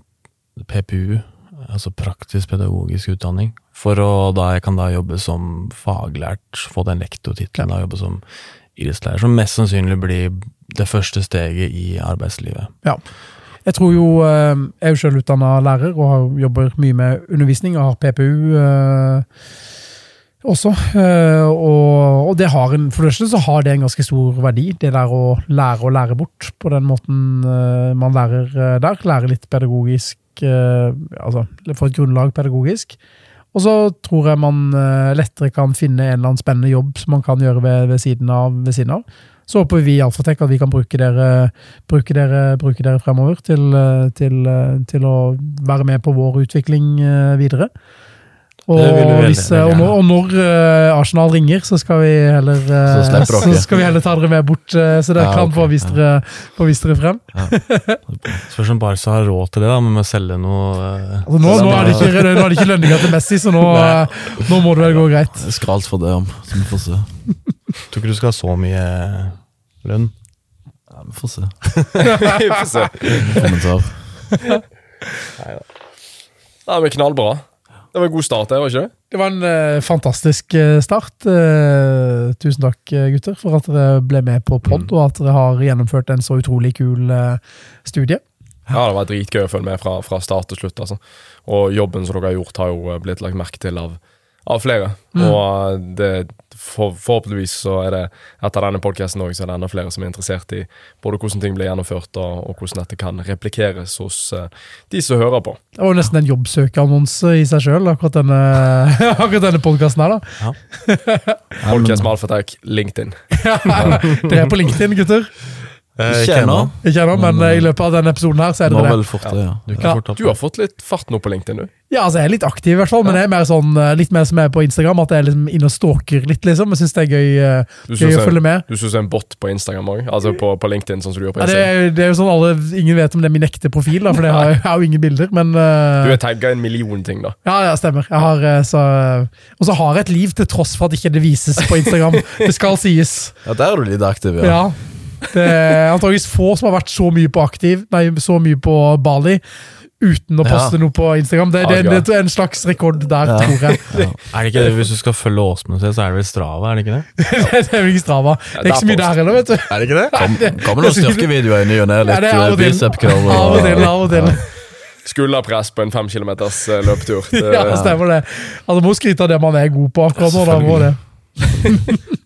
PPU, altså praktisk pedagogisk utdanning. For å da jeg kan da jobbe som faglært, få den lektortittelen, da jobbe som idrettslærer, som mest sannsynlig blir det første steget i arbeidslivet. Ja. Jeg tror jo eh, Jeg er jo selv utdanna lærer og jobber mye med undervisning og har PPU eh, også. Eh, og, og det har en, for det første så har det en ganske stor verdi, det der å lære å lære bort på den måten eh, man lærer eh, der. Lære litt pedagogisk, eh, altså få et grunnlag pedagogisk. Og så tror jeg man lettere kan finne en eller annen spennende jobb som man kan gjøre ved, ved, siden, av, ved siden av. Så håper vi i Alfatek at vi kan bruke dere, bruke dere, bruke dere fremover til, eh, til, eh, til å være med på vår utvikling eh, videre. Og, veldig- hvis, og når, og når eh, Arsenal ringer, så skal vi heller eh, Så dere. så skal vi heller ta dere med bort, eh, så dere Ja, kan okay, få vist ja. dere, få vist dere frem. Spørs om Barca har råd til det, da, med å selge noe eh, Altså, nå, nå, er det ikke, nå er det ikke lønninger til Messi, så nå, eh, nå må det vel gå greit. Det Skralt for det, om, så vi får se. Tror ikke du skal ha så mye lønn. Ja, vi får se. Vi får se. Kommentar. Nei, men knallbra. Det var en god start, det, var ikke det? Det var en uh, fantastisk eh, start. Uh, tusen takk, gutter, for at dere ble med på pod, og at dere har gjennomført en så utrolig kul uh, studie. Ja, det var dritgøy å følge med fra, fra start til slutt. altså. Og jobben som dere har gjort, har jo blitt lagt merke til av, av flere. Og det, for, forhåpentligvis så er det etter denne podkasten òg, så er det enda flere som er interessert i både hvordan ting blir gjennomført, og, og hvordan dette kan replikkeres hos uh, de som hører på. Det var jo nesten en jobbsøkeannonse i seg sjøl, akkurat denne, akkurat denne podkasten her, da. Podcast med Alfatek, LinkedIn. Dere er på LinkedIn, gutter. Eh, Ikke ennå. Ikke ennå, men eh, i løpet av denne episoden her, så er det det. Fortere, fort det, ja. Du, kan Ja. Du har fått litt fart nå på LinkedIn, du. Ja, altså Jeg er litt aktiv, i hvert fall, men jeg er mer sånn, eh, litt mer som jeg er på Instagram. At jeg er liksom inne og stalker litt, liksom. Jeg syns det er gøy, eh, Du gøy å følge med. Du synes det er en bot på Instagram òg? Altså på, på LinkedIn, sånn som du gjør på Ja, det, er, det er jo sånn alle, Ingen vet om det er min ekte profil, da, for det har, jeg har jo ingen bilder. Men uh, Du er tagga en million ting, da. ja, ja, stemmer. Jeg har, eh, så, og så har jeg et liv til tross for at ikke det vises på Instagram. det skal sies. Ja, Der er du litt aktiv, ja. Ja. Det er antageligvis få som har vært så mye på aktiv, nei, så mye på Bali uten å Ja. poste noe på Instagram. Det, det, det, er en slags rekord der, Ja. tror jeg. Ja. Er det ikke det, Hvis du skal følge Åsmund, så er det vel Strava? er det ikke det? det er vel ikke Strava. Det er ikke så mye der heller, vet du. Er det ikke det? Kom, kommer noen er styrkevideoer i ny og ne. Litt det av eh, og til. bicep-curl. Av og til, av og til. Skulderpress på en fem kilometers eh, løpetur. Det, Ja, stemmer det. Altså, Må skryte av det man er god på akkurat nå. Da må det.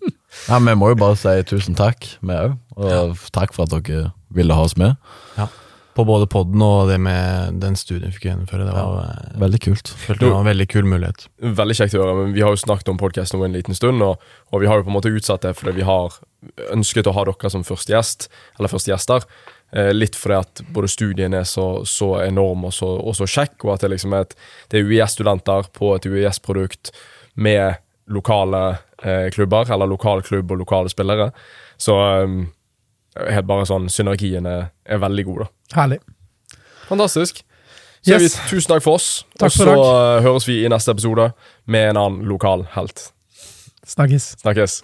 Ja, Vi må jo bare si tusen takk, vi òg. Og takk for at dere ville ha oss med. På både podden og det med den studien vi fikk gjennomføre. Det var, ja. Veldig kult. følte det var en veldig kul mulighet. Veldig kjekt å høre, men vi har jo snakket om podkasten en liten stund, og, og vi har jo på en måte utsatt det fordi vi har ønsket å ha dere som første gjest, eller første gjester. Eh, litt fordi at både studien er så, så enorm og så, og så kjekk, og at det liksom er et, det er UiS-studenter på et UiS-produkt med lokale eh, klubber, eller lokal klubb og lokale spillere. Så eh, helt bare sånn, synergien er, er veldig god, da. Herlig. Fantastisk. Så yes. vi tusen takk for oss, Takk og for så eh, høres vi i neste episode med en annen lokal helt. Snakkes. Snakkes.